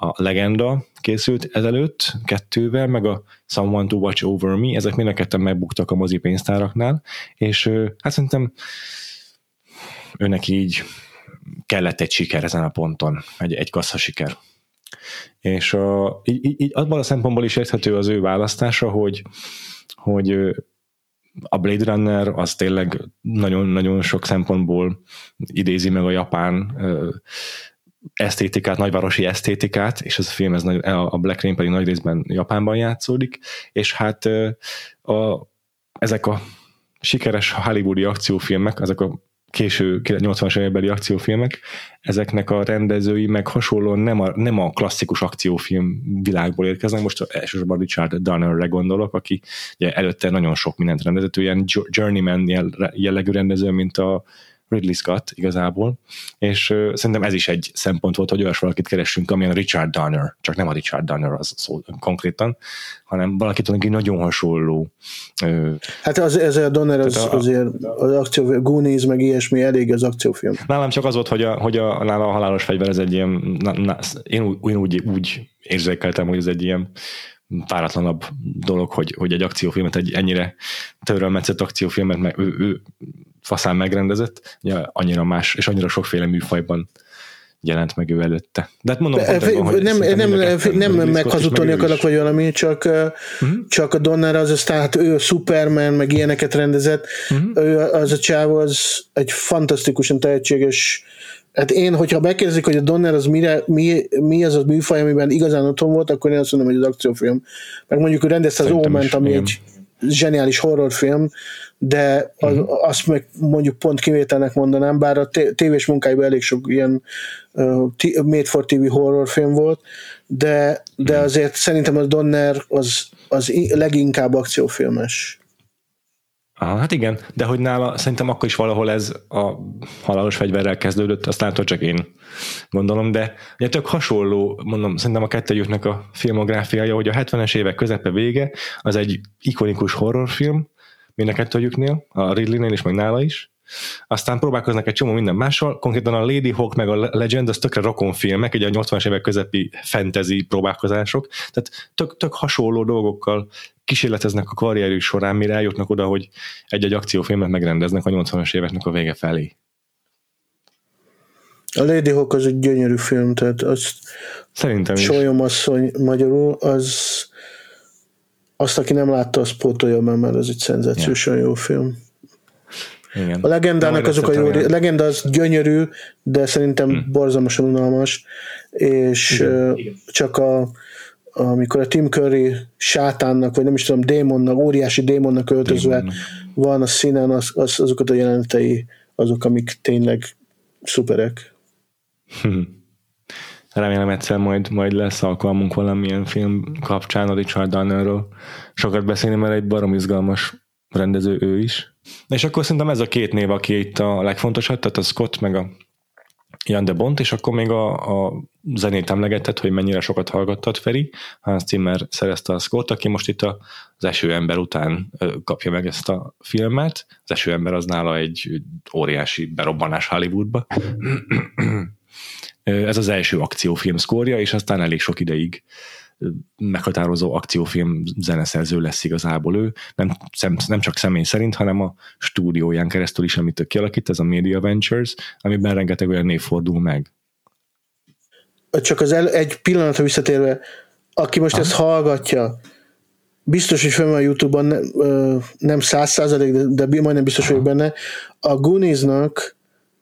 a Legenda készült ezelőtt kettővel, meg a Someone to Watch Over Me, ezek mind a ketten megbuktak a mozi pénztáraknál, és hát szerintem őnek így kellett egy siker ezen a ponton, egy, egy kassza siker. És a, így, így, abban a szempontból is érthető az ő választása, hogy, hogy a Blade Runner az tényleg nagyon-nagyon sok szempontból idézi meg a japán esztétikát, nagyvárosi esztétikát, és ez a film, ez nagy, a Black Rain pedig nagy részben Japánban játszódik, és hát a, ezek a sikeres hollywoodi akciófilmek, ezek a késő 80-as évekbeli akciófilmek, ezeknek a rendezői meg hasonlóan nem a, nem a klasszikus akciófilm világból érkeznek, most elsősorban Richard Donnerre gondolok, aki ugye előtte nagyon sok mindent rendezett, ilyen journeyman jellegű rendező, mint a Ridley Scott igazából, és uh, szerintem ez is egy szempont volt, hogy olyas valakit keressünk, amilyen Richard Donner, csak nem a Richard Donner az szó konkrétan, hanem valakit, aki nagyon hasonló. Uh, hát az, ez a Donner az, a, azért az akció, Goonies, meg ilyesmi elég az akciófilm. Nálam csak az volt, hogy a, hogy a, nála a halálos fegyver ez egy ilyen, na, na, én, úgy, úgy, úgy érzékeltem, hogy ez egy ilyen páratlanabb dolog, hogy, hogy egy akciófilmet, egy ennyire törölmetszett akciófilmet meg, ő, ő faszán megrendezett, ugye annyira más, és annyira sokféle műfajban jelent meg ő előtte. De hát mondom, F- hogy nem, nem, nem, nem meghazudtolni akarok, vagy valami, csak, uh-huh. csak a Donner az aztán, hát ő Superman, meg ilyeneket rendezett, uh-huh. ő az a csáv az egy fantasztikusan tehetséges Hát én, hogyha megkérdezik, hogy a Donner az mire, mi, mi az a műfaj, amiben igazán otthon volt, akkor én azt mondom, hogy az akciófilm. Meg mondjuk ő rendezte az Oment, ami egy zseniális horrorfilm, de az, uh-huh. azt meg mondjuk pont kivételnek mondanám, bár a tévés munkáiban elég sok ilyen uh, Made for TV horrorfilm volt, de, de uh-huh. azért szerintem a Donner az, az leginkább akciófilmes. Ah, hát igen, de hogy nála szerintem akkor is valahol ez a halálos fegyverrel kezdődött, azt látod csak én gondolom, de ugye tök hasonló, mondom, szerintem a kettőjüknek a filmográfiája, hogy a 70-es évek közepe vége, az egy ikonikus horrorfilm, mind a kettőjüknél, a Ridley-nél is, meg nála is, aztán próbálkoznak egy csomó minden mással, konkrétan a Lady Hawk meg a Legend az tökre rokon filmek, egy a 80-as évek közepi fantasy próbálkozások, tehát tök, tök hasonló dolgokkal kísérleteznek a karrierjük során, mire eljutnak oda, hogy egy-egy akciófilmet megrendeznek a 80-as éveknek a vége felé. A Lady Hawk az egy gyönyörű film, tehát azt Szerintem is. Solyomasszony magyarul, az azt, aki nem látta, az pótolja meg, mert ez egy szenzációsan jó film. Igen. A legendának Na, azok a jó, a legenda az gyönyörű, de szerintem hmm. borzalmasan unalmas, és igen, uh, igen. csak a amikor a Tim Curry sátánnak, vagy nem is tudom, démonnak, óriási démonnak öltözve van a színen, az, az, azokat a jelenetei azok, amik tényleg szuperek. (laughs) Remélem egyszer majd, majd lesz alkalmunk valamilyen film kapcsán a Richard Donnerről sokat beszélni, mert egy barom izgalmas rendező ő is. És akkor szerintem ez a két név, aki itt a legfontosabb, tehát a Scott meg a Jan de Bont, és akkor még a, a zenét emlegetett, hogy mennyire sokat hallgattad, Feri. Hans Zimmer szerezte a Scott, aki most itt az Eső ember után kapja meg ezt a filmet. Az Eső ember az nála egy óriási berobbanás Hollywoodba. Ez az első akciófilm szkórja, és aztán elég sok ideig meghatározó akciófilm zeneszerző lesz igazából ő, nem, nem csak személy szerint, hanem a stúdióján keresztül is, amit ő kialakít, ez a Media Ventures, amiben rengeteg olyan név fordul meg. Csak az el, egy pillanatra visszatérve, aki most Aha. ezt hallgatja, biztos, hogy fenn van a Youtube-on, nem száz százalék, de, de majdnem biztos vagyok benne, a Goonies-nak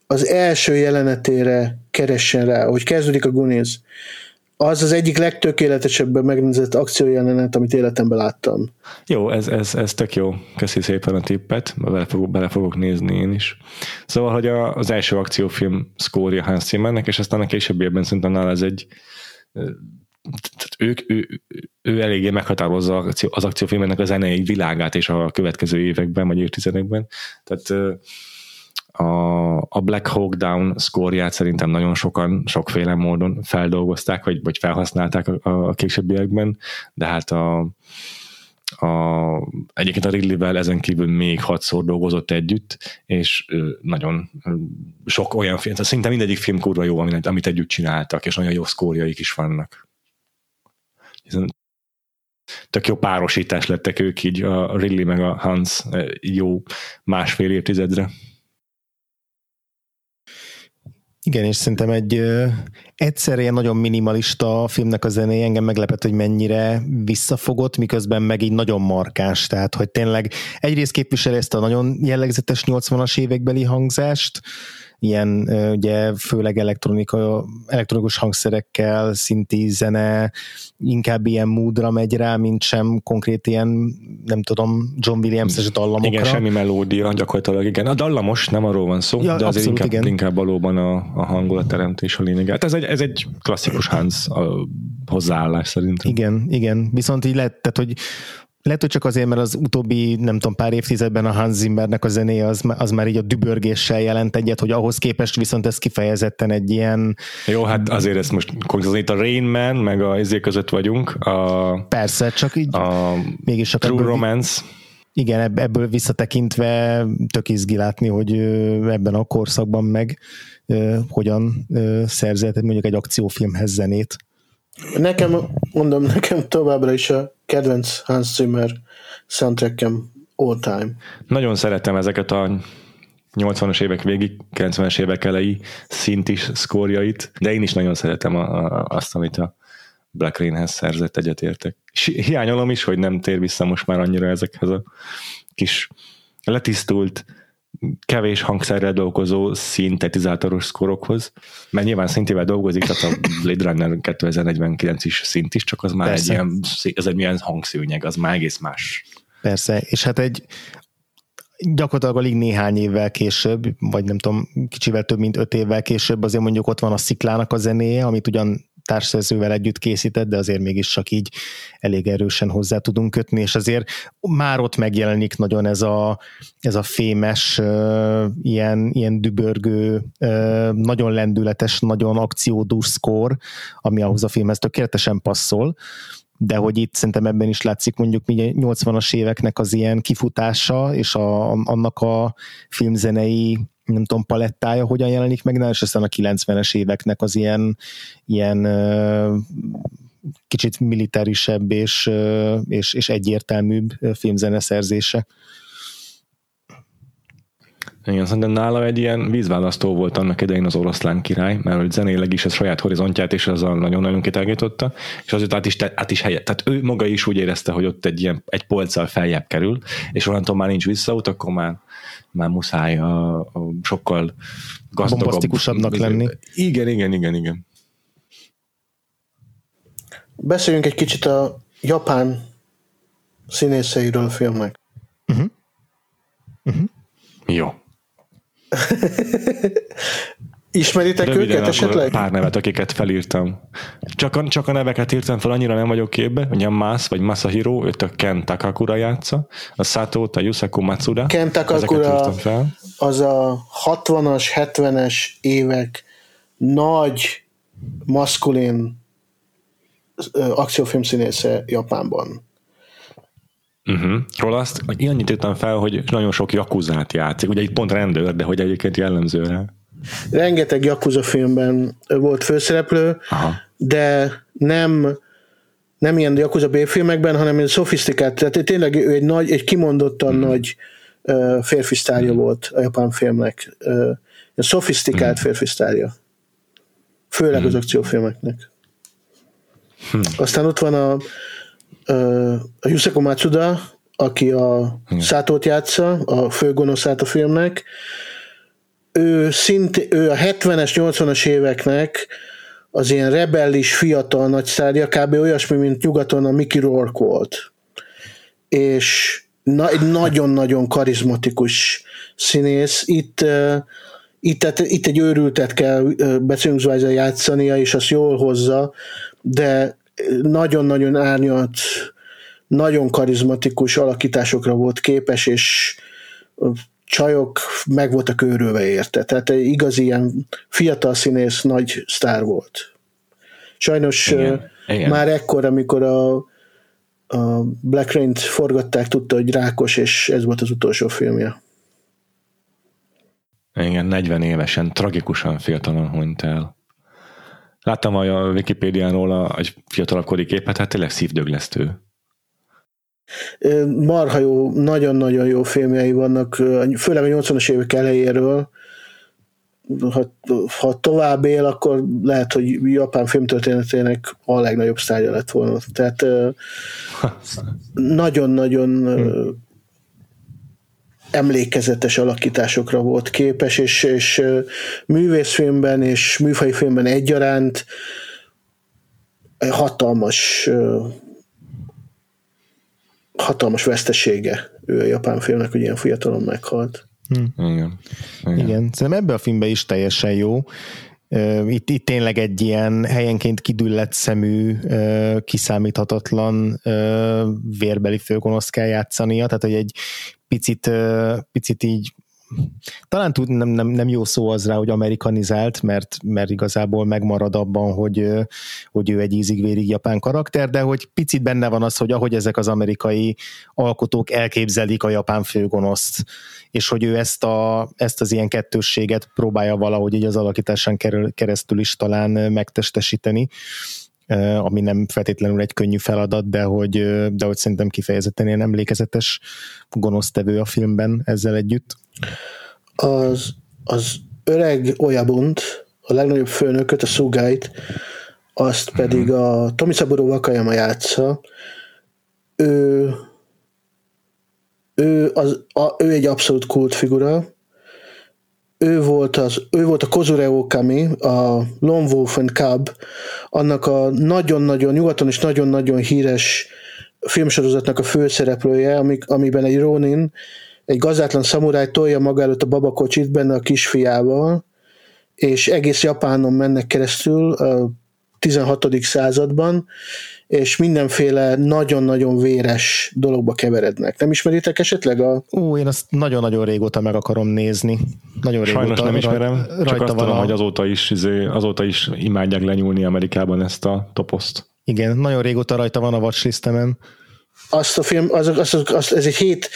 az első jelenetére keressen rá, hogy kezdődik a Goonies az az egyik legtökéletesebben megnézett akciójelenet, amit életemben láttam. Jó, ez, ez, ez tök jó. Köszi szépen a tippet, bele fogok, bele fogok nézni én is. Szóval, hogy a, az első akciófilm szkórja Hans Zimmernek, és aztán a későbbiekben szerintem nála ez egy ők, ő, ő eléggé meghatározza az akciófilmnek a zenei világát és a következő években, vagy évtizedekben. Tehát a, a Black Hawk Down szkórját szerintem nagyon sokan, sokféle módon feldolgozták, vagy, vagy felhasználták a, a későbbiekben, de hát a, a, egyébként a Ridley-vel ezen kívül még hatszor dolgozott együtt, és nagyon sok olyan film, tehát szinte mindegyik film kurva jó, amit, amit együtt csináltak, és nagyon jó szkórjaik is vannak. Tök jó párosítás lettek ők így, a Ridley meg a Hans jó másfél évtizedre. Igen, és szerintem egy ö, egyszer ilyen nagyon minimalista a filmnek a zenéje engem meglepett, hogy mennyire visszafogott, miközben meg így nagyon markáns, tehát hogy tényleg egyrészt képviseli ezt a nagyon jellegzetes 80-as évekbeli hangzást, ilyen ugye főleg elektronika, elektronikus hangszerekkel, szinti zene, inkább ilyen módra megy rá, mint sem konkrét ilyen, nem tudom, John Williams-es dallamokra. Igen, semmi melódia gyakorlatilag, igen. A dallamos, nem arról van szó, ja, de azért inkább, igen. inkább valóban a, a hangulatteremtés a lényeg. Hát ez egy, ez egy klasszikus Hans a hozzáállás szerintem. Igen, igen. Viszont így lett, tehát, hogy lehet, hogy csak azért, mert az utóbbi, nem tudom, pár évtizedben a Hans Zimmernek a zenéje az, az már így a dübörgéssel jelent egyet, hogy ahhoz képest viszont ez kifejezetten egy ilyen... Jó, hát azért ezt most konkrétan itt a Rain Man, meg a izé között vagyunk. A, Persze, csak így a mégis a True Romance. Igen, ebből visszatekintve tök izgi látni, hogy ebben a korszakban meg hogyan szerzett mondjuk egy akciófilmhez zenét. Nekem, mondom, nekem továbbra is a kedvenc Hans Zimmer soundtrackem all time. Nagyon szeretem ezeket a 80-as évek végig, 90-es évek elejé szintis szkórjait, de én is nagyon szeretem a, a, azt, amit a Black Rainhez szerzett, egyetértek. Hiányolom is, hogy nem tér vissza most már annyira ezekhez a kis letisztult, kevés hangszerrel dolgozó szintetizátoros szkorokhoz, mert nyilván szintével dolgozik, tehát a Blade Runner 2049 is szint is, csak az már Persze. egy ilyen, ez egy milyen hangszőnyeg, az már egész más. Persze, és hát egy gyakorlatilag alig néhány évvel később, vagy nem tudom, kicsivel több mint öt évvel később azért mondjuk ott van a Sziklának a zenéje, amit ugyan társszerzővel együtt készített, de azért mégis csak így elég erősen hozzá tudunk kötni, és azért már ott megjelenik nagyon ez a, ez a fémes, ilyen, ilyen dübörgő, nagyon lendületes, nagyon akciódús szkór, ami ahhoz a filmhez tökéletesen passzol, de hogy itt szerintem ebben is látszik mondjuk 80-as éveknek az ilyen kifutása, és a, annak a filmzenei nem tudom, palettája hogyan jelenik meg, és aztán a 90-es éveknek az ilyen, ilyen kicsit militárisebb és, és, és egyértelműbb filmzeneszerzése. Igen, szerintem nála egy ilyen vízválasztó volt annak idején az oroszlán király, mert hogy zenéleg is a saját horizontját és azzal nagyon-nagyon kitágította, és azért át is, át is helyet. Tehát ő maga is úgy érezte, hogy ott egy ilyen egy polccal feljebb kerül, és onnantól már nincs visszaút, akkor már, már muszáj a, a sokkal gazdagabb. Bombasztikusabbnak lenni. Igen, igen, igen, igen. Beszéljünk egy kicsit a japán színészeiről a filmnek. Uh-huh. Uh-huh. Jó. (laughs) Ismeritek Röviden őket esetleg? Pár nevet, akiket felírtam. Csak a, csak a neveket írtam fel, annyira nem vagyok képbe. Ugye Mas vagy Masahiro, őt a Ken Takakura játsza, a Sato, a Yusaku Matsuda. Ken Takakura az a 60-as, 70-es évek nagy maszkulin akciófilm színésze Japánban. Uh-huh. Róla azt annyit írtam fel, hogy nagyon sok jakuzát játszik. Ugye itt pont rendőr, de hogy egyébként jellemző rá. Rengeteg jakuza filmben volt főszereplő, Aha. de nem nem ilyen Yakuza B-filmekben, hanem egy szofisztikált, tehát tényleg ő egy, nagy, egy kimondottan hmm. nagy uh, férfi sztárja hmm. volt a japán filmnek. Uh, egy szofisztikált hmm. férfi sztárja. Főleg hmm. az akciófilmeknek. Hmm. Aztán ott van a, a Yuseko Matsuda, aki a hmm. Szátót játsza, a főgonoszát a filmnek. Ő, szint, ő a 70-es, 80-as éveknek az ilyen rebellis, fiatal nagy szárja, kb. olyasmi, mint nyugaton a Mickey Rourke volt. És na, egy nagyon-nagyon karizmatikus színész. Itt, uh, itt, itt egy őrültet kell uh, becerűzvájza játszania, és azt jól hozza, de nagyon-nagyon árnyalt, nagyon karizmatikus alakításokra volt képes, és csajok meg voltak őrülve érte. Tehát egy igazi ilyen fiatal színész, nagy sztár volt. Sajnos Igen. Igen. már ekkor, amikor a, a Black Rain-t forgatták, tudta, hogy rákos, és ez volt az utolsó filmje. Igen, 40 évesen, tragikusan fiatalon hunyt el. Láttam a Wikipédián róla egy fiatalabb kori képet, hát tényleg szívdöglesztő. Marha jó, nagyon-nagyon jó filmjei vannak, főleg a 80-as évek elejéről. Ha, ha tovább él, akkor lehet, hogy japán filmtörténetének a legnagyobb sztárja lett volna. Tehát nagyon-nagyon emlékezetes alakításokra volt képes, és, és művészfilmben és műfai filmben egyaránt hatalmas hatalmas vesztesége ő a japán filmnek, hogy ilyen fiatalon meghalt. Hm. Igen. Igen. Igen. Szerintem ebbe a filmbe is teljesen jó. Itt, itt tényleg egy ilyen helyenként kidüllett szemű, kiszámíthatatlan vérbeli főgonoszt kell játszania, tehát hogy egy picit, picit így talán tud, nem, nem, nem jó szó az rá, hogy amerikanizált, mert, mert igazából megmarad abban, hogy, hogy ő egy ízig-vérig japán karakter, de hogy picit benne van az, hogy ahogy ezek az amerikai alkotók elképzelik a japán főgonoszt, és hogy ő ezt, a, ezt az ilyen kettősséget próbálja valahogy így az alakításán keresztül is talán megtestesíteni ami nem feltétlenül egy könnyű feladat, de hogy, de hogy szerintem kifejezetten ilyen emlékezetes gonosztevő a filmben ezzel együtt. Az, az öreg Oyabunt, a legnagyobb főnököt, a Sugáit, azt pedig a Tomisaburo Wakayama játsza. Ő, ő, az, a, ő egy abszolút kultfigura, ő volt, az, ő volt a Kozure Okami, a Lone Wolf and Cub, annak a nagyon-nagyon, nyugaton is nagyon-nagyon híres filmsorozatnak a főszereplője, amik, amiben egy Ronin, egy gazátlan szamuráj tolja maga előtt a babakocsit benne a kisfiával, és egész Japánon mennek keresztül a 16. században, és mindenféle nagyon-nagyon véres dologba keverednek. Nem ismeritek esetleg a... Ú, én azt nagyon-nagyon régóta meg akarom nézni. Nagyon Sajnos régóta, nem ismerem, rajta csak azt tudom, a... hogy azóta is, izé, azóta is imádják lenyúlni Amerikában ezt a toposzt. Igen, nagyon régóta rajta van a watchlistemen. Azt a film, az, az, az, az, ez egy hét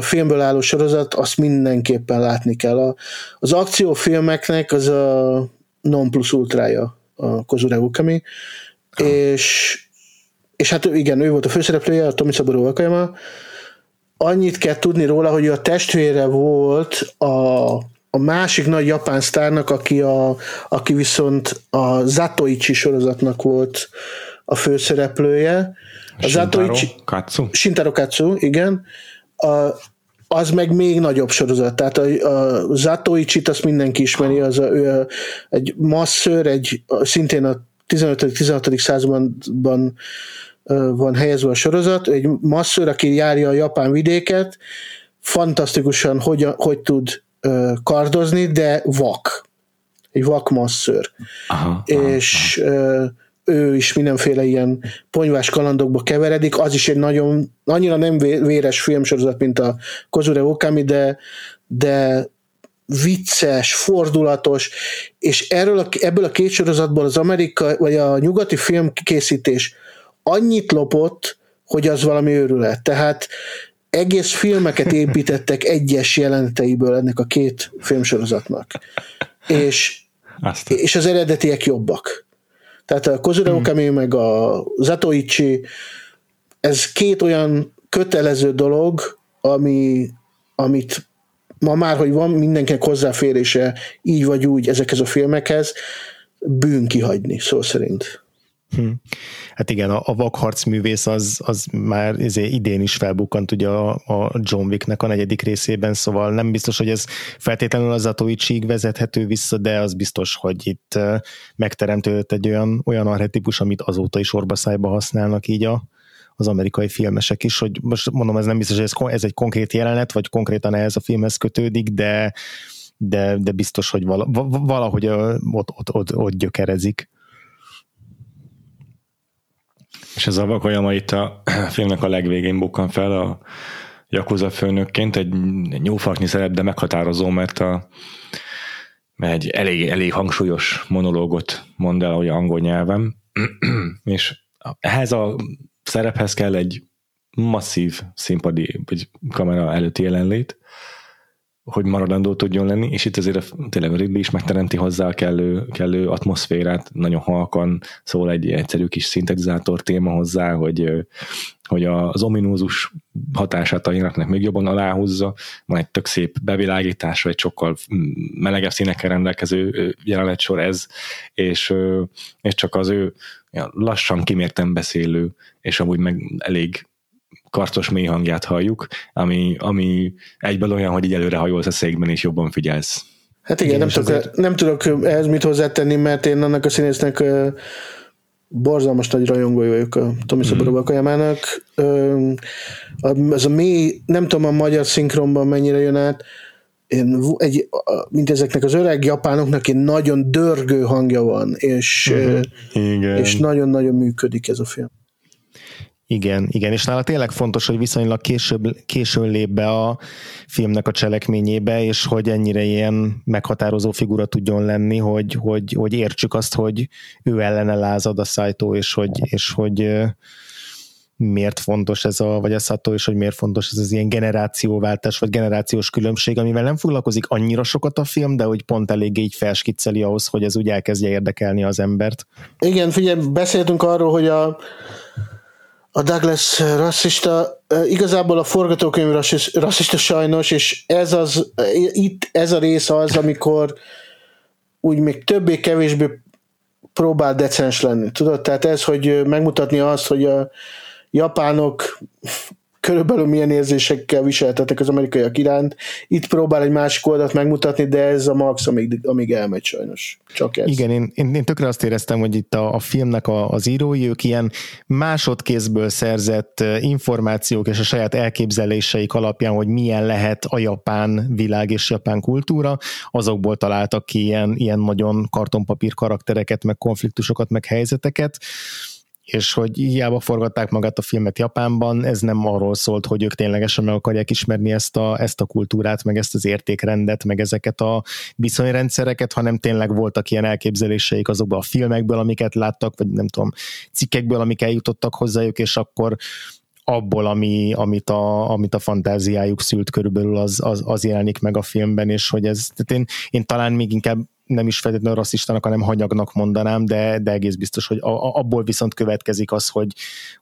filmből álló sorozat, azt mindenképpen látni kell. A, az akciófilmeknek az a non plus ultrája a Kozure Ukami, és és hát igen, ő volt a főszereplője, a Tomi Szaboró Wakayama, annyit kell tudni róla, hogy a testvére volt a, a másik nagy japán sztárnak, aki, a, aki viszont a Zatoichi sorozatnak volt a főszereplője. A Shintaro Zatoichi, Katsu? Shintaro Katsu, igen. A, az meg még nagyobb sorozat. Tehát a, a Zatoichi-t azt mindenki ismeri, az a, ő a, egy masször, egy, szintén a 15.-16. században van helyezve a sorozat, egy masször, aki járja a japán vidéket, fantasztikusan hogy, hogy tud kardozni, de vak. Egy vak masször. Aha, és aha. ő is mindenféle ilyen ponyvás kalandokba keveredik, az is egy nagyon, annyira nem véres filmsorozat, mint a Kozure Okami, de, de vicces, fordulatos, és erről a, ebből a két sorozatból az amerikai, vagy a nyugati filmkészítés annyit lopott, hogy az valami őrület. Tehát egész filmeket építettek egyes jelenteiből ennek a két filmsorozatnak. És, és az eredetiek jobbak. Tehát a Kozure hmm. Okami meg a Zatoichi, ez két olyan kötelező dolog, ami, amit ma már, hogy van mindenkinek hozzáférése így vagy úgy ezekhez a filmekhez, bűn kihagyni, szó szerint. Hm. Hát igen, a, a vakharc művész az, az már izé idén is felbukkant ugye a, a John Wicknek a negyedik részében, szóval nem biztos, hogy ez feltétlenül az Atoichig vezethető vissza, de az biztos, hogy itt megteremtődött egy olyan, olyan arhetipus, amit azóta is orbaszájba használnak így a, az amerikai filmesek is, hogy most mondom, ez nem biztos, hogy ez, ez egy konkrét jelenet, vagy konkrétan ehhez a filmhez kötődik, de, de, de biztos, hogy valahogy ott, ott, ott, ott gyökerezik. És ez a Vakoyama itt a (clears throat) filmnek a legvégén bukkan fel a Yakuza főnökként, egy nyúlfaknyi szerep, de meghatározó, mert a, mert egy elég, elég hangsúlyos monológot mond el, hogy angol nyelven, (clears throat) és ehhez a szerephez kell egy masszív színpadi, vagy kamera előtti jelenlét, hogy maradandó tudjon lenni, és itt azért tényleg a Ridley is megteremti hozzá a kellő, kellő atmoszférát, nagyon halkan szól egy egyszerű kis szintetizátor téma hozzá, hogy, hogy az ominózus hatását a jelenetnek még jobban aláhúzza, van egy tök szép bevilágítása, egy sokkal melegebb színekkel rendelkező jelenetsor ez, és, és csak az ő lassan kimértem beszélő, és amúgy meg elég karcos mély hangját halljuk, ami, ami egyből olyan, hogy így előre hajolsz a székben, és jobban figyelsz. Hát igen, igen nem, tudok, azért... nem tudok ehhez mit hozzátenni, mert én annak a színésznek borzalmas nagy rajongója vagyok a Tomi mm. Szoborova Kajamának. Ez a mély, nem tudom a magyar szinkronban mennyire jön át, én, egy, mint ezeknek az öreg japánoknak egy nagyon dörgő hangja van, és, mm-hmm. és nagyon-nagyon működik ez a film. Igen, igen, és nála tényleg fontos, hogy viszonylag később, későn lép be a filmnek a cselekményébe, és hogy ennyire ilyen meghatározó figura tudjon lenni, hogy, hogy, hogy értsük azt, hogy ő ellene lázad a szájtó, és hogy, és hogy miért fontos ez a, vagy a Sato, és hogy miért fontos ez az ilyen generációváltás, vagy generációs különbség, amivel nem foglalkozik annyira sokat a film, de hogy pont eléggé így felskicceli ahhoz, hogy ez úgy elkezdje érdekelni az embert. Igen, figyelj, beszéltünk arról, hogy a a Douglas rasszista, igazából a forgatókönyv rasszista sajnos, és ez az, itt ez a rész az, amikor úgy még többé-kevésbé próbál decens lenni, tudod? Tehát ez, hogy megmutatni azt, hogy a japánok körülbelül milyen érzésekkel viseltetek az amerikaiak iránt. Itt próbál egy másik oldalt megmutatni, de ez a max, amíg, amíg elmegy sajnos. Csak ez. Igen, én, én, én tökre azt éreztem, hogy itt a, a filmnek a, az írói, ők ilyen másodkézből szerzett információk és a saját elképzeléseik alapján, hogy milyen lehet a japán világ és japán kultúra, azokból találtak ki ilyen, ilyen nagyon kartonpapír karaktereket, meg konfliktusokat, meg helyzeteket, és hogy hiába forgatták magát a filmet Japánban, ez nem arról szólt, hogy ők ténylegesen meg akarják ismerni ezt a, ezt a kultúrát, meg ezt az értékrendet, meg ezeket a viszonyrendszereket, hanem tényleg voltak ilyen elképzeléseik azokban a filmekből, amiket láttak, vagy nem tudom, cikkekből, amik eljutottak hozzájuk, és akkor abból, ami, amit, a, amit a fantáziájuk szült körülbelül, az, az, az jelenik meg a filmben, és hogy ez, tehát én, én talán még inkább nem is feltétlenül rasszistának, hanem hanyagnak mondanám, de, de egész biztos, hogy a, a, abból viszont következik az, hogy,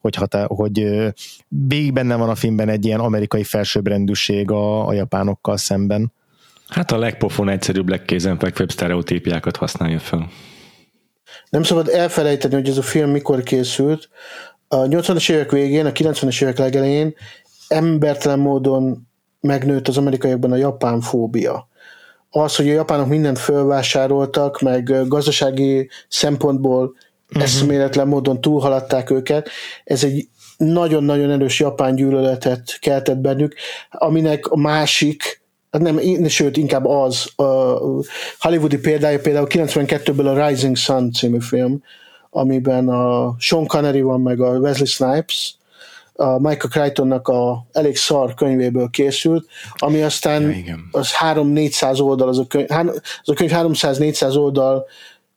hogy, hatá, hogy végig benne van a filmben egy ilyen amerikai felsőbbrendűség a, a japánokkal szemben. Hát a legpofon egyszerűbb, legkézenfekvőbb sztereotípiákat használja fel. Nem szabad elfelejteni, hogy ez a film mikor készült. A 80-as évek végén, a 90-es évek legelején embertelen módon megnőtt az amerikaiakban a japán fóbia. Az, hogy a japánok mindent fölvásároltak, meg gazdasági szempontból uh-huh. eszméletlen módon túlhaladták őket, ez egy nagyon-nagyon erős japán gyűlöletet keltett bennük, aminek a másik hát nem, sőt, inkább az, a hollywoodi példája például 92-ből a Rising Sun című film, amiben a Sean Connery van, meg a Wesley Snipes, a Michael Crichtonnak a elég szar könyvéből készült, ami aztán ja, az 3-400 oldal, az a könyv, az a könyv 300-400 oldal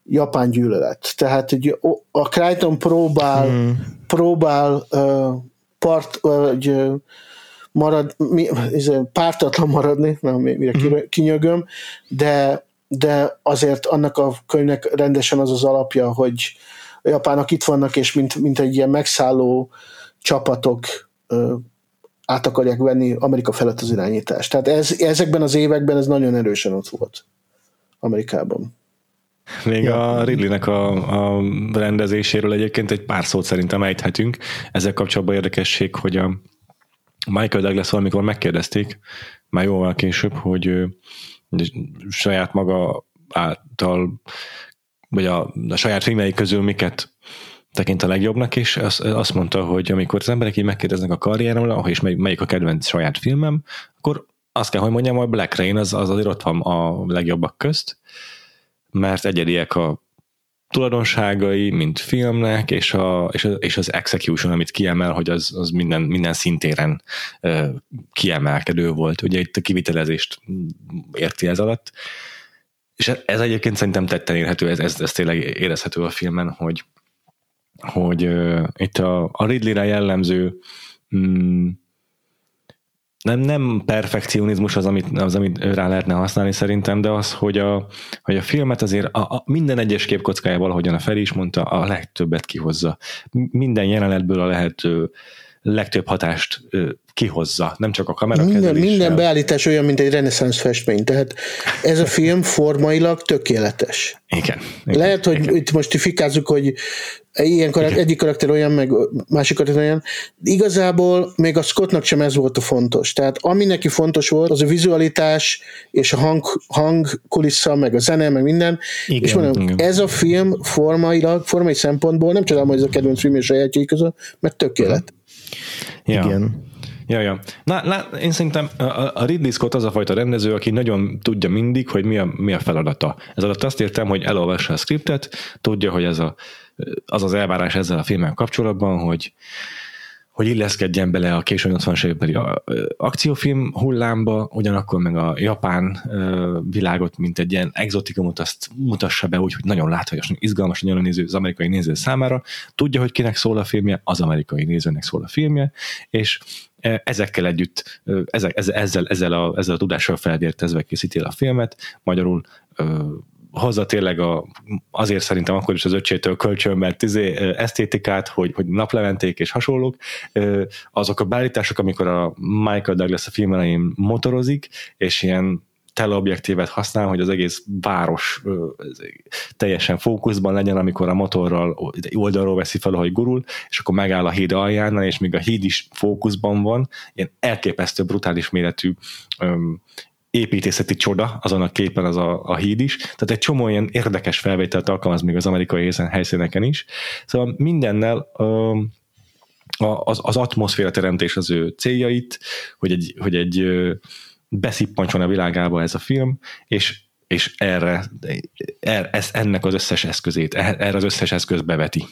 japán gyűlölet. Tehát egy, a Crichton próbál, hmm. próbál uh, part, uh, marad, mi, pártatlan maradni, nem, mire mm-hmm. kinyögöm, de, de azért annak a könyvnek rendesen az az alapja, hogy a japánok itt vannak, és mint, mint egy ilyen megszálló csapatok át akarják venni Amerika felett az irányítást. Tehát ez, ezekben az években ez nagyon erősen ott volt Amerikában. Még ja. a Ridley-nek a, a rendezéséről egyébként egy pár szót szerintem ejthetünk. Ezzel kapcsolatban érdekesség, hogy a Michael Douglas valamikor megkérdezték, már jóval később, hogy saját maga által, vagy a, a saját filmjei közül miket tekint a legjobbnak, és azt, mondta, hogy amikor az emberek így megkérdeznek a karrieremről, és mely, melyik a kedvenc saját filmem, akkor azt kell, hogy mondjam, hogy Black Rain az, az azért ott van a legjobbak közt, mert egyediek a tulajdonságai, mint filmnek, és, a, és, a, és az execution, amit kiemel, hogy az, az minden, minden szintéren uh, kiemelkedő volt. Ugye itt a kivitelezést érti ez alatt. És ez egyébként szerintem tetten érhető, ez, ez, ez tényleg érezhető a filmen, hogy, hogy uh, itt a, a Ridley-re jellemző mm, nem, nem perfekcionizmus az amit, az, amit rá lehetne használni szerintem, de az, hogy a, hogy a filmet azért a, a minden egyes képkockája valahogyan a Feri is mondta, a legtöbbet kihozza. Minden jelenetből a lehető legtöbb hatást kihozza, nem csak a kamera minden, minden beállítás olyan, mint egy reneszánsz festmény, tehát ez a film formailag tökéletes. Igen. igen Lehet, hogy igen. itt most fikázzuk, hogy ilyen karakter, egyik karakter olyan, meg másik karakter olyan. Igazából még a Scottnak sem ez volt a fontos. Tehát ami neki fontos volt, az a vizualitás és a hang, hang kulissza, meg a zene, meg minden. Igen, és mondom, igen. ez a film formailag, formai szempontból nem csodálom, hogy ez a kedvenc film és sajátjai között, mert tökélet. Ja. Igen. Ja, ja. Na, na, én szerintem a Ridley Scott az a fajta rendező, aki nagyon tudja mindig, hogy mi a, mi a feladata. Ez alatt azt értem, hogy elolvassa a skriptet, tudja, hogy ez a, az az elvárás ezzel a filmmel kapcsolatban, hogy hogy illeszkedjen bele a késő 80-as évekbeli akciófilm hullámba, ugyanakkor meg a japán világot, mint egy ilyen exotikumot, azt mutassa be úgy, hogy nagyon látványosan izgalmas nagyon néző, az amerikai néző számára. Tudja, hogy kinek szól a filmje, az amerikai nézőnek szól a filmje, és ezekkel együtt, ezek, ezzel, ezzel, a, ezzel a tudással felvértezve készíti a filmet, magyarul hozza tényleg a, azért szerintem akkor is az öcsétől kölcsön, mert izé, esztétikát, hogy, hogy naplementék és hasonlók, azok a beállítások, amikor a Michael Douglas a film elején motorozik, és ilyen teleobjektívet használ, hogy az egész város teljesen fókuszban legyen, amikor a motorral oldalról veszi fel, hogy gurul, és akkor megáll a híd aljánál, és még a híd is fókuszban van, ilyen elképesztő, brutális méretű építészeti csoda, azon a képen az a, a híd is, tehát egy csomó ilyen érdekes felvételt alkalmaz még az amerikai helyszíneken is. Szóval mindennel az, az atmoszféra teremtés az ő céljait, hogy egy, hogy egy beszippancson a világába ez a film, és, és erre, erre, ez, ennek az összes eszközét, erre az összes eszköz beveti.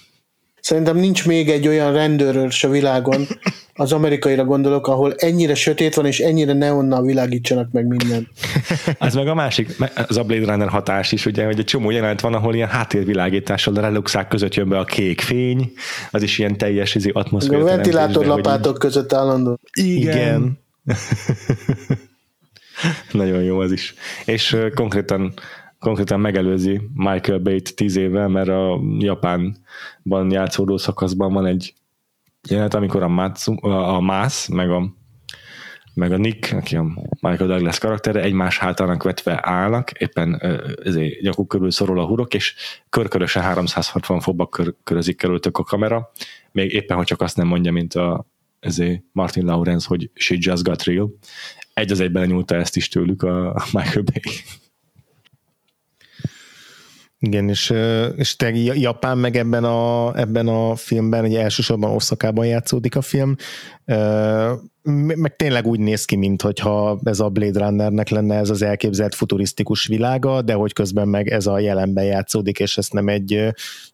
Szerintem nincs még egy olyan rendőrről a világon, az amerikaira gondolok, ahol ennyire sötét van, és ennyire neonnal világítsanak meg minden. Az meg a másik, az a Blade Runner hatás is, ugye, hogy egy csomó jelenet van, ahol ilyen háttérvilágítással a reluxák között jön be a kék fény, az is ilyen teljes izé, atmoszféra. A ventilátorlapátok hogy... között állandó. Igen. Igen. (laughs) Nagyon jó az is. És uh, konkrétan konkrétan megelőzi Michael Bay-t tíz évvel, mert a Japánban játszódó szakaszban van egy jelenet, amikor a, Matsu, a Mász, meg a meg a Nick, aki a Michael Douglas karaktere, egymás hátának vetve állnak, éppen ezért nyakuk körül szorul a hurok, és körkörösen 360 fokba kör, körözik kerültök a kamera, még éppen, hogy csak azt nem mondja, mint a ezért Martin Lawrence, hogy she just got real. Egy az egyben nyúlta ezt is tőlük a Michael Bay. Igen, és, és te Japán meg ebben a, ebben a filmben, ugye elsősorban Oszakában játszódik a film, meg tényleg úgy néz ki, mintha ez a Blade Runnernek lenne ez az elképzelt futurisztikus világa, de hogy közben meg ez a jelenben játszódik, és ezt nem egy,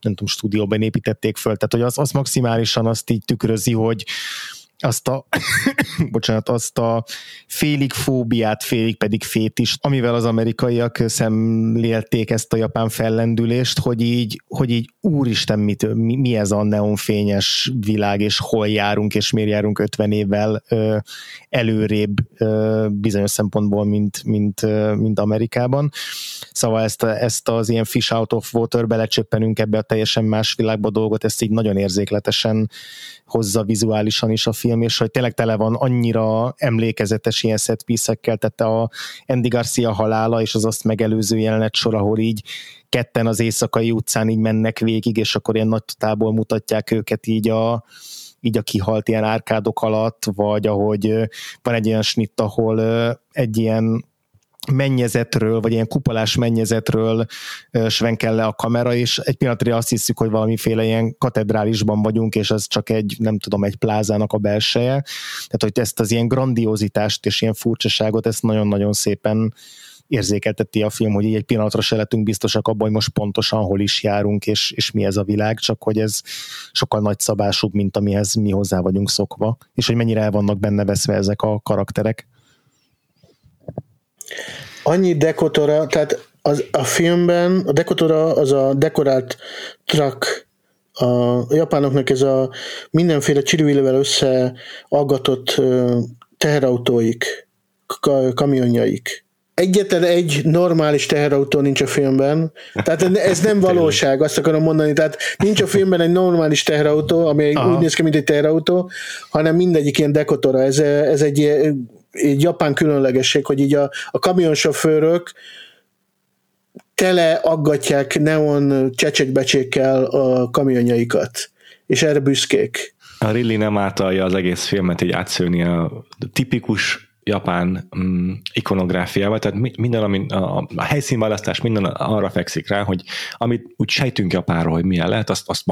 nem tudom, stúdióban építették föl, tehát hogy az, az maximálisan azt így tükrözi, hogy, azt a, (coughs) bocsánat, azt a félig fóbiát, félig pedig is, amivel az amerikaiak szemlélték ezt a japán fellendülést, hogy így, hogy így úristen, mit, mi, mi ez a neonfényes világ, és hol járunk, és miért járunk 50 évvel ö, előrébb ö, bizonyos szempontból, mint, mint, ö, mint Amerikában. Szóval ezt, ezt az ilyen fish out of water belecsöppenünk ebbe a teljesen más világba dolgot, ezt így nagyon érzékletesen hozza vizuálisan is a film, és hogy tényleg tele van annyira emlékezetes ilyen setpiece-ekkel, tehát a Andy Garcia halála és az azt megelőző jelenet sor, ahol így ketten az éjszakai utcán így mennek végig, és akkor ilyen nagy tából mutatják őket így a, így a kihalt ilyen árkádok alatt, vagy ahogy van egy ilyen snitt, ahol egy ilyen mennyezetről, vagy ilyen kupolás mennyezetről svenkel le a kamera, és egy pillanatra azt hiszük, hogy valamiféle ilyen katedrálisban vagyunk, és ez csak egy, nem tudom, egy plázának a belseje. Tehát, hogy ezt az ilyen grandiózitást és ilyen furcsaságot, ezt nagyon-nagyon szépen érzékelteti a film, hogy így egy pillanatra se lettünk biztosak abban, hogy most pontosan hol is járunk, és, és mi ez a világ, csak hogy ez sokkal nagyszabásúbb, mint amihez mi hozzá vagyunk szokva, és hogy mennyire el vannak benne veszve ezek a karakterek annyi dekotora, tehát az, a filmben a dekotora az a dekorált truck, a japánoknak ez a mindenféle csirűilővel összeaggatott teherautóik, kamionjaik. Egyetlen egy normális teherautó nincs a filmben, tehát ez nem (laughs) valóság, azt akarom mondani, tehát nincs a filmben egy normális teherautó, ami Aha. úgy néz ki, mint egy teherautó, hanem mindegyik ilyen dekotora, ez, ez egy egy japán különlegesség, hogy így a, a kamionsofőrök tele aggatják neon csecsekbecsékkel a kamionjaikat, és erre büszkék. A Rilly nem általja az egész filmet így átszőni a tipikus japán mm, ikonográfiával, tehát minden, ami, a, a helyszínválasztás minden arra fekszik rá, hogy amit úgy sejtünk Japánról, hogy milyen lehet, azt, azt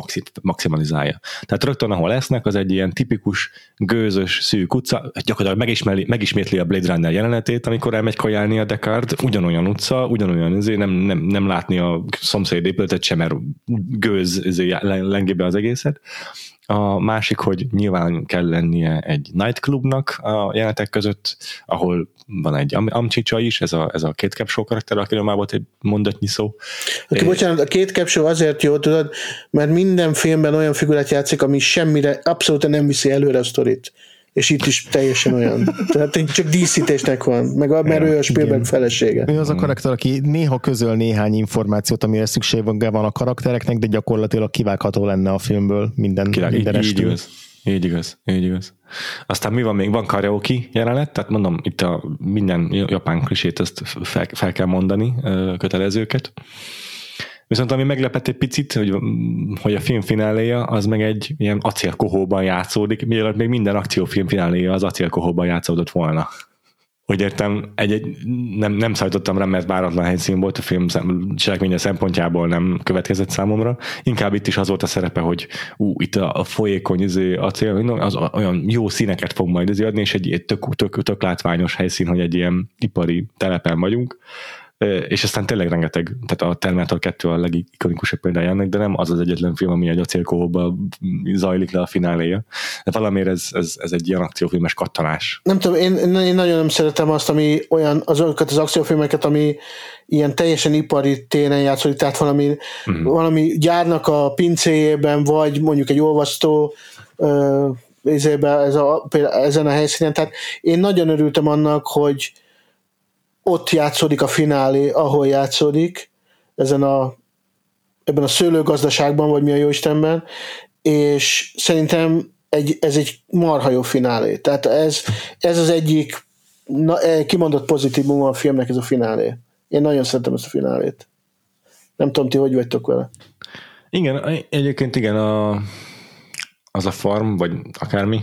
maximalizálja. Tehát rögtön, ahol lesznek, az egy ilyen tipikus, gőzös, szűk utca, gyakorlatilag megismeri, megismétli a Blade Runner jelenetét, amikor elmegy kajálni a Descartes, ugyanolyan utca, ugyanolyan, azért nem, nem, nem látni a szomszéd épületet sem, mert gőz lengi be az egészet. A másik, hogy nyilván kell lennie egy nightclubnak a jelenetek között, ahol van egy am- amcsicsa is, ez a, ez a két capshow karakter, akiről már volt egy mondatnyi szó. Aki, bocsánat, a két capshow azért jó, tudod, mert minden filmben olyan figurát játszik, ami semmire, abszolút nem viszi előre a sztorit és itt is teljesen olyan. Tehát csak díszítésnek van, meg a, mert ő a Spielberg felesége. Ő az a karakter, aki néha közöl néhány információt, amire szükség van a karaktereknek, de gyakorlatilag kivágható lenne a filmből minden, Király, minden így, így igaz. Így igaz, így igaz. Aztán mi van még? Van karaoke jelenet, tehát mondom, itt a minden japán klisét ezt fel, fel kell mondani, kötelezőket. Viszont ami meglepett egy picit, hogy, hogy a film fináléja az meg egy ilyen acélkohóban játszódik, mielőtt még minden akciófilm fináléja az acélkohóban játszódott volna. Hogy értem, egy, egy, nem, nem szállítottam rá, mert váratlan helyszín volt a film cselekménye szempontjából nem következett számomra. Inkább itt is az volt a szerepe, hogy ú, itt a, a folyékony izé, acél, az olyan jó színeket fog majd izé adni, és egy, egy tök, tök, tök látványos helyszín, hogy egy ilyen ipari telepen vagyunk és aztán tényleg rengeteg, tehát a Terminator 2 a legikonikusabb példája ennek, de nem az az egyetlen film, ami egy acélkóba zajlik le a fináléja. De valamiért ez, ez, ez egy ilyen akciófilmes kattanás. Nem tudom, én, én nagyon nem szeretem azt, ami olyan, azokat az akciófilmeket, ami ilyen teljesen ipari téren játszódik, tehát valami, uh-huh. valami gyárnak a pincéjében, vagy mondjuk egy olvasztó uh, ez a, ezen a helyszínen. Tehát én nagyon örültem annak, hogy ott játszódik a finálé, ahol játszódik, ezen a, ebben a szőlőgazdaságban, vagy mi a jóistenben, és szerintem egy, ez egy marha jó finálé. Tehát ez, ez az egyik na, eh, kimondott pozitívum a filmnek, ez a finálé. Én nagyon szeretem ezt a finálét. Nem tudom, ti hogy vagytok vele? Igen, egyébként igen, a, az a farm, vagy akármi,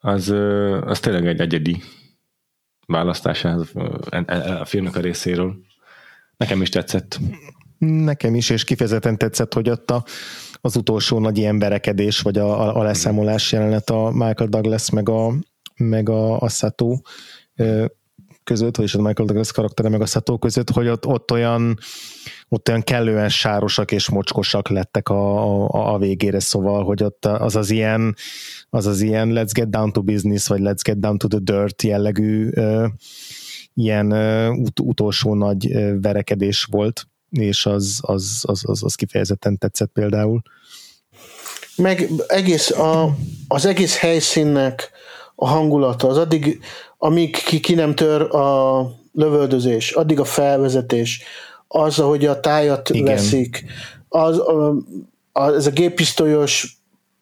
az, az tényleg egy egyedi választás a, a filmnek a részéről. Nekem is tetszett. Nekem is, és kifejezetten tetszett, hogy ott a, az utolsó nagy ilyen verekedés, vagy a, a leszámolás jelenet a Michael Douglas meg a, meg a, a Sato között, vagyis a Michael Douglas karaktere meg a Sato között, hogy ott, ott olyan ott olyan kellően sárosak és mocskosak lettek a, a, a végére, szóval, hogy ott az az ilyen, az az ilyen let's get down to business, vagy let's get down to the dirt jellegű uh, ilyen uh, ut- utolsó nagy uh, verekedés volt, és az, az, az, az, az kifejezetten tetszett például. Meg egész a, az egész helyszínnek a hangulata, az addig, amíg ki, ki nem tör a lövöldözés, addig a felvezetés, az, ahogy a tájat Igen. veszik, az, a, a, ez a géppisztolyos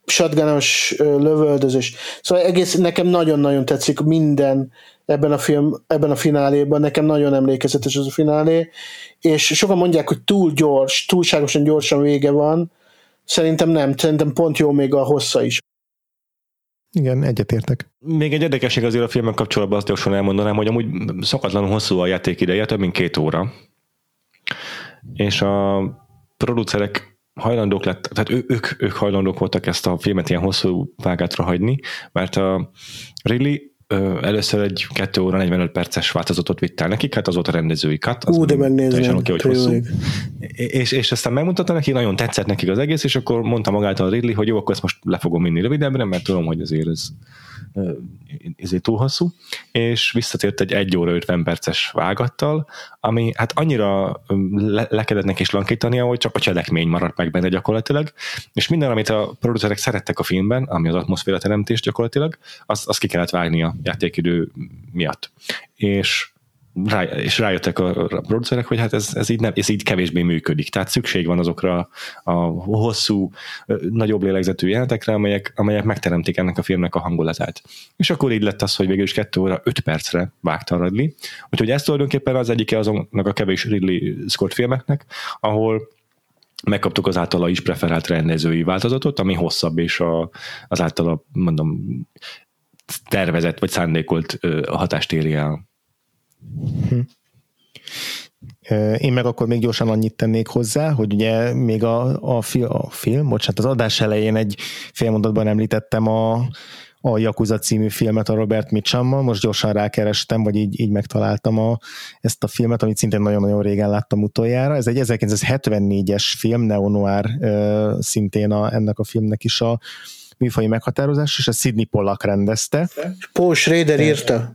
shotgunos lövöldözés. Szóval egész nekem nagyon-nagyon tetszik minden ebben a film, ebben a fináléban, nekem nagyon emlékezetes az a finálé, és sokan mondják, hogy túl gyors, túlságosan gyorsan vége van, szerintem nem, szerintem pont jó még a hossza is. Igen, egyetértek. Még egy érdekesség azért a filmek kapcsolatban azt gyorsan elmondanám, hogy amúgy szokatlanul hosszú a játék ideje, több mint két óra. És a producerek hajlandók lett, tehát ő, ők, ők hajlandók voltak ezt a filmet ilyen hosszú vágátra hagyni, mert a Ridley először egy 2 óra 45 perces változatot vitt el nekik, hát az volt a rendezői cut. Ú, de megnézni. Oké, hogy hosszú. És, és aztán megmutatta neki, nagyon tetszett nekik az egész, és akkor mondta magától a Ridley, hogy jó, akkor ezt most le fogom vinni rövidebbre, mert tudom, hogy azért ez ezért túl hosszú, és visszatért egy 1 óra 50 perces vágattal, ami hát annyira le, le kellett neki lankítania, hogy csak a cselekmény maradt meg benne gyakorlatilag, és minden, amit a producerek szerettek a filmben, ami az atmoszféra teremtés gyakorlatilag, azt, azt ki kellett vágni a játékidő miatt. És rá, és rájöttek a, a producerek, hogy hát ez, ez, így nem, ez így kevésbé működik. Tehát szükség van azokra a hosszú, nagyobb lélegzetű jelenetekre, amelyek, amelyek megteremtik ennek a filmnek a hangulatát. És akkor így lett az, hogy végül is 2 óra 5 percre vágta Ridley. Úgyhogy ez tulajdonképpen az egyike azonnak a kevés Ridley Scott filmeknek, ahol megkaptuk az általa is preferált rendezői változatot, ami hosszabb, és a, az általa, mondom, tervezett vagy szándékolt hatást éri el. Hm. Én meg akkor még gyorsan annyit tennék hozzá, hogy ugye még a, a, fi, a film, bocsánat, az adás elején egy félmondatban említettem a, a Yakuza című filmet a Robert Mitchummal, most gyorsan rákerestem, vagy így, így megtaláltam a, ezt a filmet, amit szintén nagyon-nagyon régen láttam utoljára. Ez egy 1974-es film, neo-noir szintén a, ennek a filmnek is a műfai meghatározás, és a Sidney Pollack rendezte. Paul Schrader írta.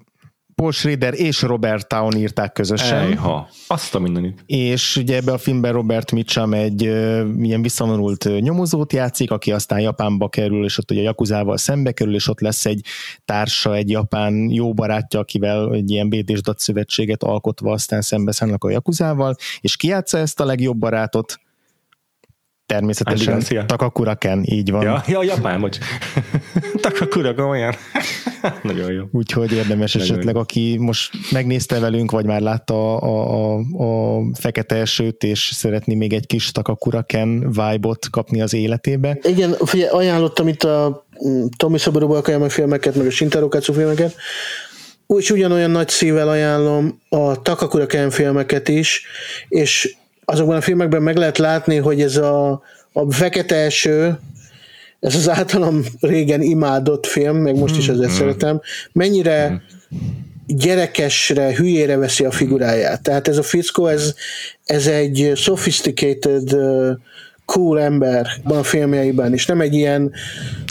Paul Schrader és Robert Town írták közösen. Ejha, azt a mindenit. És ugye ebbe a filmben Robert Mitchum egy uh, ilyen visszavonult nyomozót játszik, aki aztán Japánba kerül, és ott ugye Jakuzával szembe kerül, és ott lesz egy társa, egy japán jó barátja, akivel egy ilyen BD és szövetséget alkotva aztán szembeszállnak a Jakuzával, és kiátsza ezt a legjobb barátot, Természetesen Takakura Ken, így van. Ja, ja japán, bocs. (laughs) Takakura olyan. (laughs) Nagyon jó. Úgyhogy érdemes Nagyon esetleg, jó. aki most megnézte velünk, vagy már látta a, a, a fekete esőt, és szeretné még egy kis Takakura Ken vibe-ot kapni az életébe. Igen, figyelj, ajánlottam itt a mm, Tomi Szabadó Balkajama filmeket, meg a Shintaro Katsu filmeket, úgy ugyanolyan nagy szívvel ajánlom a Takakura Ken filmeket is, és azokban a filmekben meg lehet látni, hogy ez a, a fekete eső, ez az általam régen imádott film, meg most is ezért mm-hmm. szeretem, mennyire mm. gyerekesre, hülyére veszi a figuráját. Tehát ez a fickó, ez, ez egy sophisticated cool ember a filmjeiben, és nem egy ilyen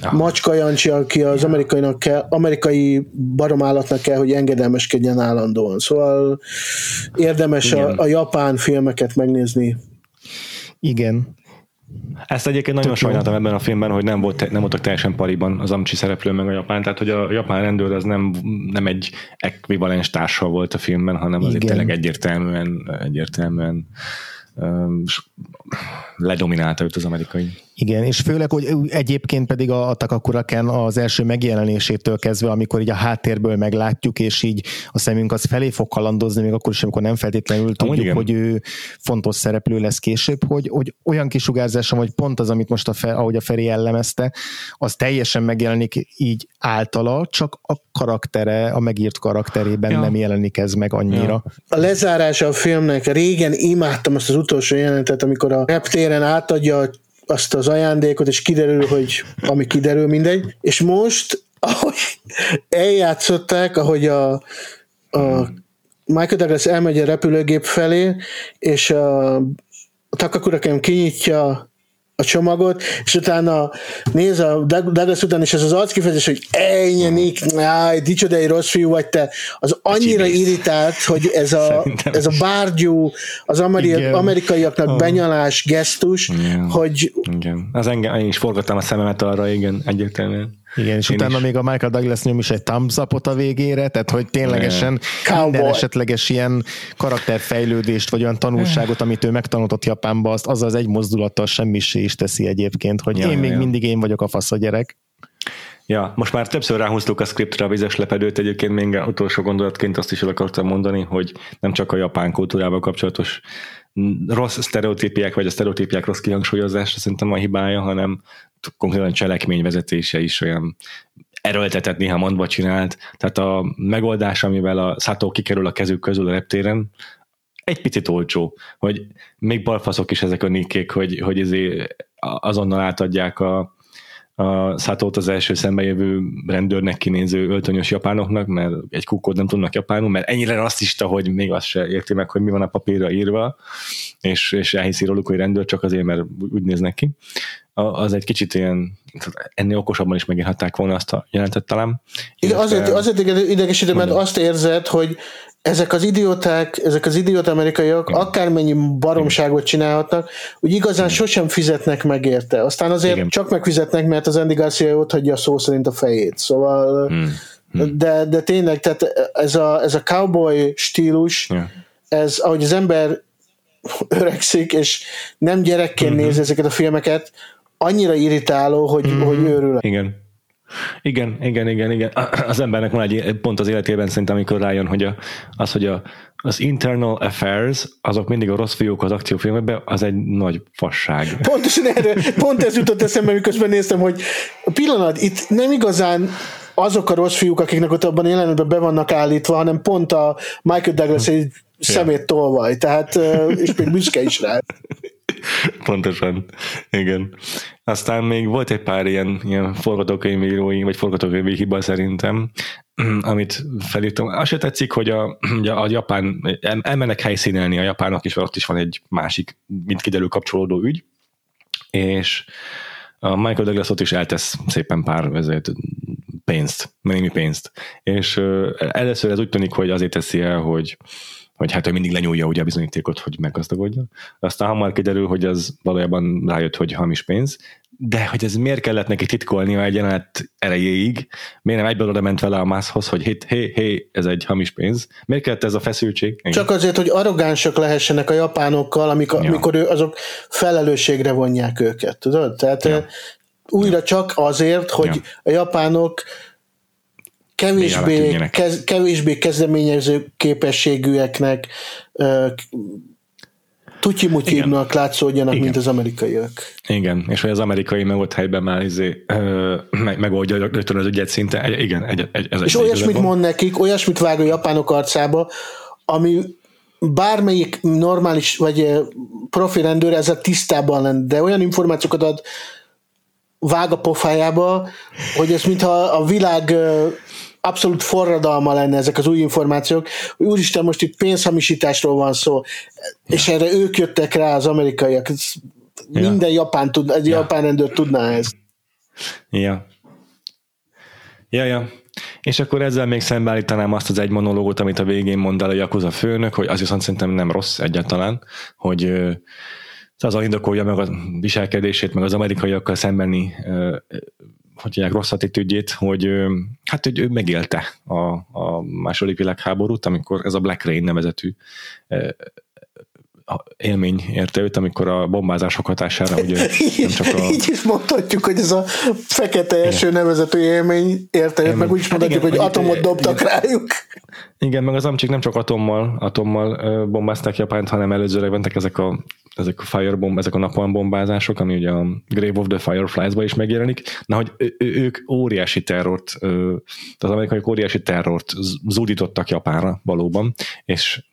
ah. macska Jancsi, aki az amerikainak kell, amerikai baromállatnak kell, hogy engedelmeskedjen állandóan. Szóval érdemes a, a japán filmeket megnézni. Igen. Ezt egyébként nagyon sajnáltam ebben a filmben, hogy nem, volt, nem voltak teljesen pariban az amcsi szereplő meg a japán, tehát hogy a japán rendőr az nem, nem egy ekvivalens társa volt a filmben, hanem azért Igen. tényleg egyértelműen, egyértelműen ledominálta őt az amerikai. Igen, és főleg, hogy egyébként pedig a, a Takakura Ken az első megjelenésétől kezdve, amikor így a háttérből meglátjuk, és így a szemünk az felé fog kalandozni, még akkor is, amikor nem feltétlenül tudjuk, igen. hogy ő fontos szereplő lesz később, hogy, hogy olyan kisugárzásom, hogy pont az, amit most a Fe, ahogy a Feri jellemezte, az teljesen megjelenik így általa, csak a karaktere, a megírt karakterében ja. nem jelenik ez meg annyira. Ja. A lezárása a filmnek, régen imádtam azt az utolsó jelenetet, amikor a reptéren átadja azt az ajándékot, és kiderül, hogy ami kiderül, mindegy. És most, ahogy eljátszották, ahogy a, a Michael Douglas elmegy a repülőgép felé, és a, a Takakura kinyitja a csomagot, és utána néz a Douglas után, és ez az arckifejezés, hogy ennyi, Nick, áj, dicsoda egy rossz fiú vagy te, az annyira irritált, hogy ez a, ez a bárgyú, az ameri- amerikaiaknak oh. benyalás gesztus, igen. hogy... Igen. Az engem, én is forgattam a szememet arra, igen, egyértelműen. Igen, és Én utána is. még a Michael Douglas nyom is egy thumbs a végére, tehát hogy ténylegesen yeah. minden esetleges ilyen karakterfejlődést, vagy olyan tanulságot, amit ő megtanultott Japánba, azt az az egy mozdulattal semmisé is teszi egyébként, hogy ja, én még ja. mindig én vagyok a fasz a gyerek. Ja, most már többször ráhúztuk a scriptre a vizes lepedőt, egyébként még utolsó gondolatként azt is el akartam mondani, hogy nem csak a japán kultúrával kapcsolatos rossz sztereotípiák, vagy a sztereotípiák rossz kihangsúlyozása szerintem a hibája, hanem konkrétan cselekményvezetése is olyan erőltetett, néha mondva csinált. Tehát a megoldás, amivel a Sato kikerül a kezük közül a reptéren, egy picit olcsó, hogy még balfaszok is ezek a nikkék, hogy, hogy izé azonnal átadják a, a Szátót az első szembejövő rendőrnek kinéző öltönyös japánoknak, mert egy kukkot nem tudnak japánul, mert ennyire rasszista, hogy még azt se érti meg, hogy mi van a papírra írva, és, és elhiszi róluk, hogy rendőr csak azért, mert úgy néznek ki. Az egy kicsit ilyen, ennél okosabban is megírhatták volna azt a jelentet talán. Igen, azért, azért idegesítő, mert azt érzed, hogy ezek az idióták, ezek az idiót amerikaiak Igen. akármennyi baromságot csinálhatnak, úgy igazán Igen. sosem fizetnek meg érte. Aztán azért Igen. csak megfizetnek, mert az Andy Garcia ott hagyja a szó szerint a fejét. Szóval hmm. Hmm. De, de tényleg, tehát ez a, ez a cowboy stílus, yeah. ez ahogy az ember öregszik, és nem gyerekként mm-hmm. néz ezeket a filmeket, annyira irritáló, hogy, mm-hmm. hogy őrül. Igen. Igen, igen, igen, igen. Az embernek van egy pont az életében szerintem, amikor rájön, hogy a, az, hogy a, az internal affairs, azok mindig a rossz fiúk az akciófilmekben, az egy nagy fasság. Pontosan erre, pont ez jutott eszembe, miközben néztem, hogy pillanat, itt nem igazán azok a rossz fiúk, akiknek ott abban jelenetben be vannak állítva, hanem pont a Michael Douglas egy szemét tolvaj, tehát, és még büszke is rá. (laughs) Pontosan, igen. Aztán még volt egy pár ilyen, ilyen forgatókönyvírói, vagy forgatókönyvi hiba szerintem, (clears throat) amit felírtam. Azt se tetszik, hogy a, (clears throat) a japán, elmennek helyszínelni a japánok is, ott is van egy másik, mint kiderül kapcsolódó ügy, és a Michael Douglas ott is eltesz szépen pár ezért pénzt, némi pénzt. És először ez úgy tűnik, hogy azért teszi el, hogy hogy hát ő mindig lenyúlja ugye a bizonyítékot, hogy meggazdagodjon. Aztán hamar kiderül, hogy az valójában rájött, hogy hamis pénz, de hogy ez miért kellett neki titkolni egy jelenet erejéig, miért nem egyből oda ment vele a mászhoz, hogy hé, hé, hé, ez egy hamis pénz. Miért kellett ez a feszültség? Igen. Csak azért, hogy arrogánsak lehessenek a japánokkal, amikor, ja. amikor ő, azok felelősségre vonják őket, tudod? Tehát ja. újra ja. csak azért, hogy ja. a japánok kevésbé, kez, kevésbé kezdeményező képességűeknek tutyimutyibnak látszódjanak, Igen. mint az amerikaiak. Igen, és hogy az amerikai meg ott helyben már izé, ö, meg, megoldja rögtön az ügyet szinte. Igen, egy, egy, ez És egy olyasmit mond nekik, olyasmit vág a japánok arcába, ami bármelyik normális vagy profi rendőr ezzel tisztában lenne, de olyan információkat ad vág a pofájába, hogy ez mintha a világ abszolút forradalma lenne ezek az új információk, hogy úristen, most itt pénzhamisításról van szó, ja. és erre ők jöttek rá az amerikaiak. Ja. Minden japán, tud, egy ja. japán rendőr tudná ezt. Ja. Ja, ja. És akkor ezzel még szembeállítanám azt az egy monológot, amit a végén mond el a Yakuza főnök, hogy az viszont szerintem nem rossz egyáltalán, hogy az indokolja meg a viselkedését, meg az amerikaiakkal szembeni hogy mondják, rossz attitűdjét, hogy hát hogy ő megélte a, a második világháborút, amikor ez a Black Rain nevezetű élmény érte őt, amikor a bombázások hatására ugye (laughs) nem csak a... Így is mondhatjuk, hogy ez a fekete első igen. nevezetű élmény érte őt, meg úgy is hát mondhatjuk, igen, hogy atomot dobtak igen. rájuk. Igen, meg az amcsik nem csak atommal, atommal bombázták Japánt, hanem előzőleg mentek ezek a ezek a firebomb, ezek a napalm bombázások, ami ugye a Grave of the Fireflies-ba is megjelenik, na, hogy ők óriási terrort, az amerikai óriási terrort zúdítottak Japánra valóban, és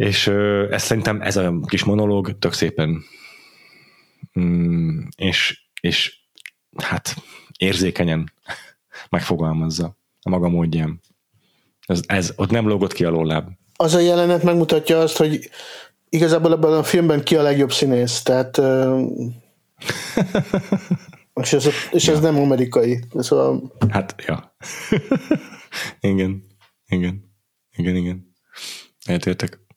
és ez szerintem ez a kis monológ tök szépen mm, és, és hát érzékenyen (laughs) megfogalmazza a maga módján. Ez, ez ott nem lógott ki a lóláb. Az a jelenet megmutatja azt, hogy igazából ebben a filmben ki a legjobb színész, tehát (laughs) és, ez, és ja. ez nem amerikai. Szóval... Hát, ja. (laughs) igen, igen, igen, igen. Értek.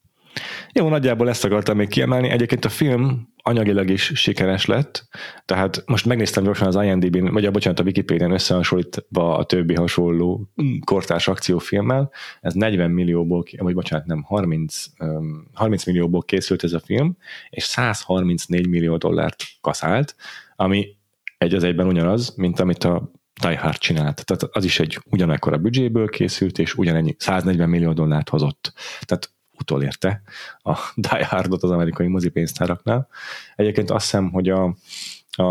Jó, nagyjából ezt akartam még kiemelni. Egyébként a film anyagilag is sikeres lett, tehát most megnéztem gyorsan az IMDb-n, vagy a, bocsánat, a Wikipedia-n összehasonlítva a többi hasonló kortárs akciófilmmel, ez 40 millióból, vagy bocsánat, nem, 30, 30 millióból készült ez a film, és 134 millió dollárt kaszált, ami egy az egyben ugyanaz, mint amit a Die Hard csinált. Tehát az is egy ugyanekkora büdzséből készült, és ugyanennyi 140 millió dollárt hozott. Tehát utolérte a (laughs) Die Hardot az amerikai mozipénztáraknál. Egyébként azt hiszem, hogy a, a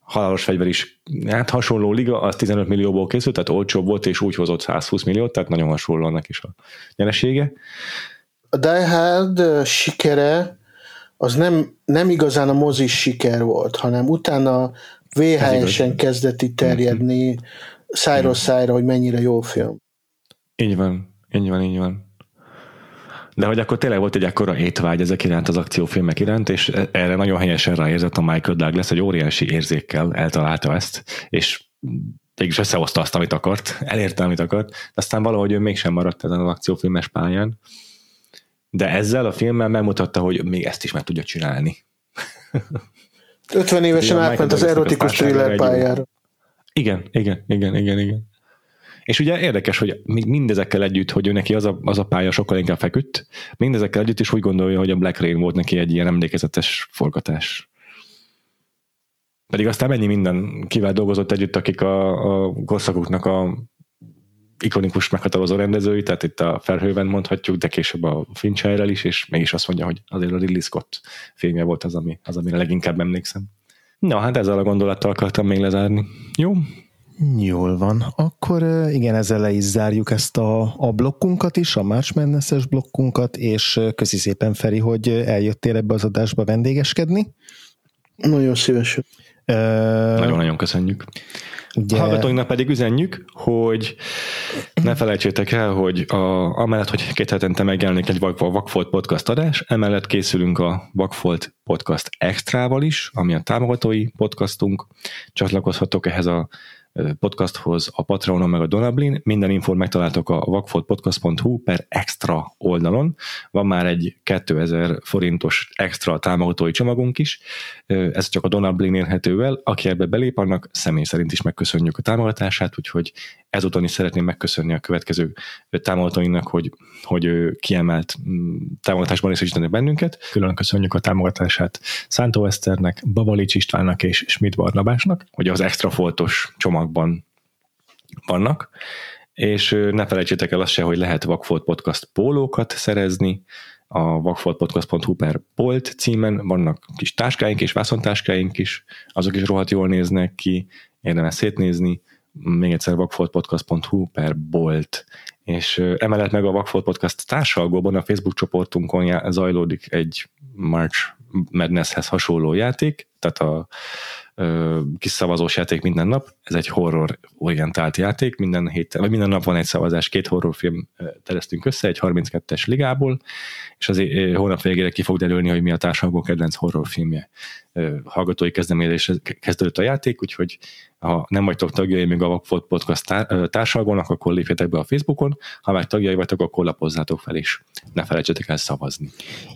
halálos fegyver is hát hasonló liga, az 15 millióból készült, tehát olcsóbb volt, és úgy hozott 120 milliót, tehát nagyon hasonló annak is a nyeresége. A Die Hard sikere az nem, nem igazán a mozis siker volt, hanem utána VHS-en kezdett itt terjedni mm-hmm. szájról szájra, hogy mennyire jó film. Így van, így van, így van. De hogy akkor tényleg volt egy akkora étvágy ezek iránt, az akciófilmek iránt, és erre nagyon helyesen ráérzett a Michael Douglas, egy óriási érzékkel eltalálta ezt, és mégis összehozta azt, amit akart, elérte, amit akart, de aztán valahogy ő mégsem maradt ezen az akciófilmes pályán. De ezzel a filmmel megmutatta, hogy még ezt is meg tudja csinálni. (laughs) 50 évesen átment az erotikus thriller pályára. Igen, igen, igen, igen, igen. És ugye érdekes, hogy mindezekkel együtt, hogy ő neki az a, az a pálya sokkal inkább feküdt, mindezekkel együtt is úgy gondolja, hogy a Black Rain volt neki egy ilyen emlékezetes forgatás. Pedig aztán mennyi minden kivel dolgozott együtt, akik a, a korszakuknak a ikonikus meghatározó rendezői, tehát itt a Felhőben mondhatjuk, de később a Fincherrel is, és mégis azt mondja, hogy azért a Ridley Scott filmje volt az, ami, az amire leginkább emlékszem. Na, hát ezzel a gondolattal akartam még lezárni. Jó, Jól van. Akkor igen, ezzel le is zárjuk ezt a, a blokkunkat is, a March madness blokkunkat, és köszi szépen Feri, hogy eljöttél ebbe az adásba vendégeskedni. Nagyon szívesen. Nagyon-nagyon köszönjük. Ugye... Hallgatóinknak pedig üzenjük, hogy ne felejtsétek el, hogy a, amellett, hogy két hetente megjelenik egy Vakfolt podcast adás, emellett készülünk a Vakfolt podcast extrával is, ami a támogatói podcastunk. Csatlakozhatok ehhez a podcasthoz a Patreonon meg a Donablin. Minden infót megtaláltok a vakfoltpodcast.hu per extra oldalon. Van már egy 2000 forintos extra támogatói csomagunk is. Ez csak a Donablin érhető el. Aki ebbe belép, annak személy szerint is megköszönjük a támogatását, úgyhogy ezúton is szeretném megköszönni a következő támogatóinknak, hogy, hogy kiemelt mm, támogatásban részesítenek bennünket. Külön köszönjük a támogatását Szántó Eszternek, Babalics Istvánnak és Schmidt Barnabásnak, hogy az extra foltos csomagban vannak, és ne felejtsétek el azt se, hogy lehet Vakfolt Podcast pólókat szerezni, a vakfoltpodcast.hu per bolt címen vannak kis táskáink és vászontáskáink is, azok is rohadt jól néznek ki, érdemes szétnézni, még egyszer vakfoltpodcast.hu per bolt, és emellett meg a Vakfolt Podcast társalgóban a Facebook csoportunkon zajlódik egy March Madnesshez hasonló játék, tehát a kis szavazós játék minden nap, ez egy horror orientált játék, minden héten, vagy minden nap van egy szavazás, két horrorfilm tereztünk össze, egy 32-es ligából, és az hónap végére ki fog derülni, hogy mi a társadalmok kedvenc horrorfilmje. Hallgatói kezdeményezésre kezdődött a játék, úgyhogy ha nem vagytok tagjai még a Vakfolt Podcast társalgónak, akkor lépjetek be a Facebookon, ha már tagjai vagytok, akkor lapozzátok fel, és ne felejtsetek el szavazni.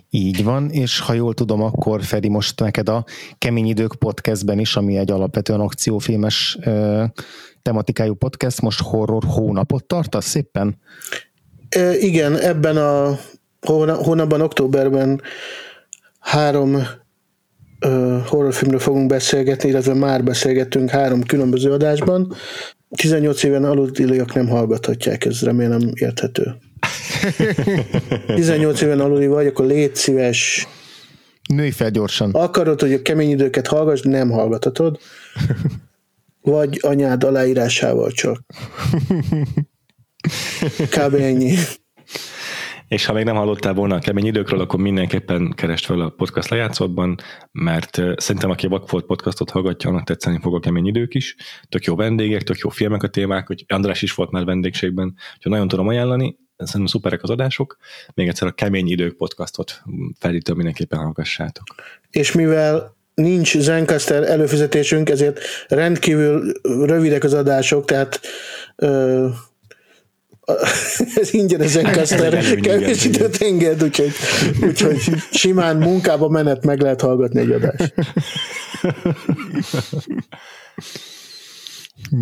Így van, és ha jól tudom, akkor Feri most neked a Kemény Idők podcastben is, ami egy alapvetően akciófilmes ö, tematikájú podcast, most horror hónapot tartasz szépen? E, igen, ebben a hónapban, októberben három horrorfilmről fogunk beszélgetni, illetve már beszélgettünk három különböző adásban. 18 éven aluliak nem hallgathatják, ez remélem érthető. 18 éven aluli vagy, akkor légy szíves. Nőj fel gyorsan. Akarod, hogy a kemény időket hallgass, nem hallgathatod. Vagy anyád aláírásával csak. Kb. ennyi. És ha még nem hallottál volna a kemény időkről, akkor mindenképpen kerest fel a podcast lejátszódban, mert szerintem aki a Vakfolt podcastot hallgatja, annak tetszeni fog a kemény idők is. Tök jó vendégek, tök jó filmek a témák, hogy András is volt már vendégségben, úgyhogy nagyon tudom ajánlani, szerintem szuperek az adások. Még egyszer a Kemény Idők podcastot felítő mindenképpen hallgassátok. És mivel nincs Zencaster előfizetésünk, ezért rendkívül rövidek az adások, tehát ö, (laughs) ez ingyen a Zencaster kevés időt enged, úgyhogy, úgyhogy simán munkába menet meg lehet hallgatni egy adást.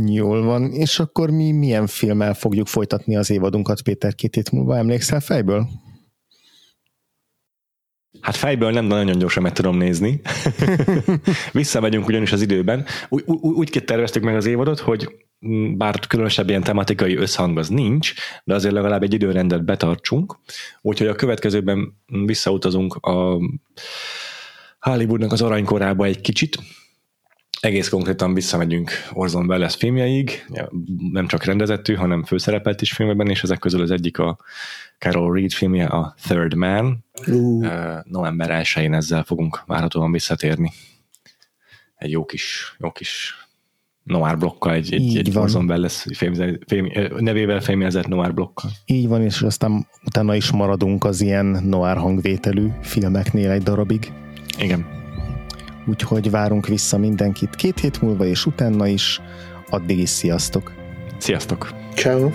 Jól van, és akkor mi milyen filmmel fogjuk folytatni az évadunkat, Péter, két hét múlva? Emlékszel fejből? Hát fejből nem, nagyon gyorsan meg tudom nézni. (laughs) Visszamegyünk ugyanis az időben. Úgy, úgy, úgy terveztük meg az évadot, hogy bár különösebb ilyen tematikai összhang az nincs, de azért legalább egy időrendet betartsunk. Úgyhogy a következőben visszautazunk a Hollywoodnak az aranykorába egy kicsit, egész konkrétan visszamegyünk Orson Welles filmjeig, nem csak rendezettű, hanem főszerepelt is filmben, és ezek közül az egyik a Carol Reed filmje, a Third Man. Uh. November 1-én ezzel fogunk várhatóan visszatérni. Egy jó kis, jó kis noir blokkal, egy, egy, egy Orson Welles film, film, nevével fémjelzett noir blokkal. Így van, és aztán utána is maradunk az ilyen noir hangvételű filmeknél egy darabig. Igen. Úgyhogy várunk vissza mindenkit két hét múlva, és utána is. Addig is sziasztok! Sziasztok! Ciao.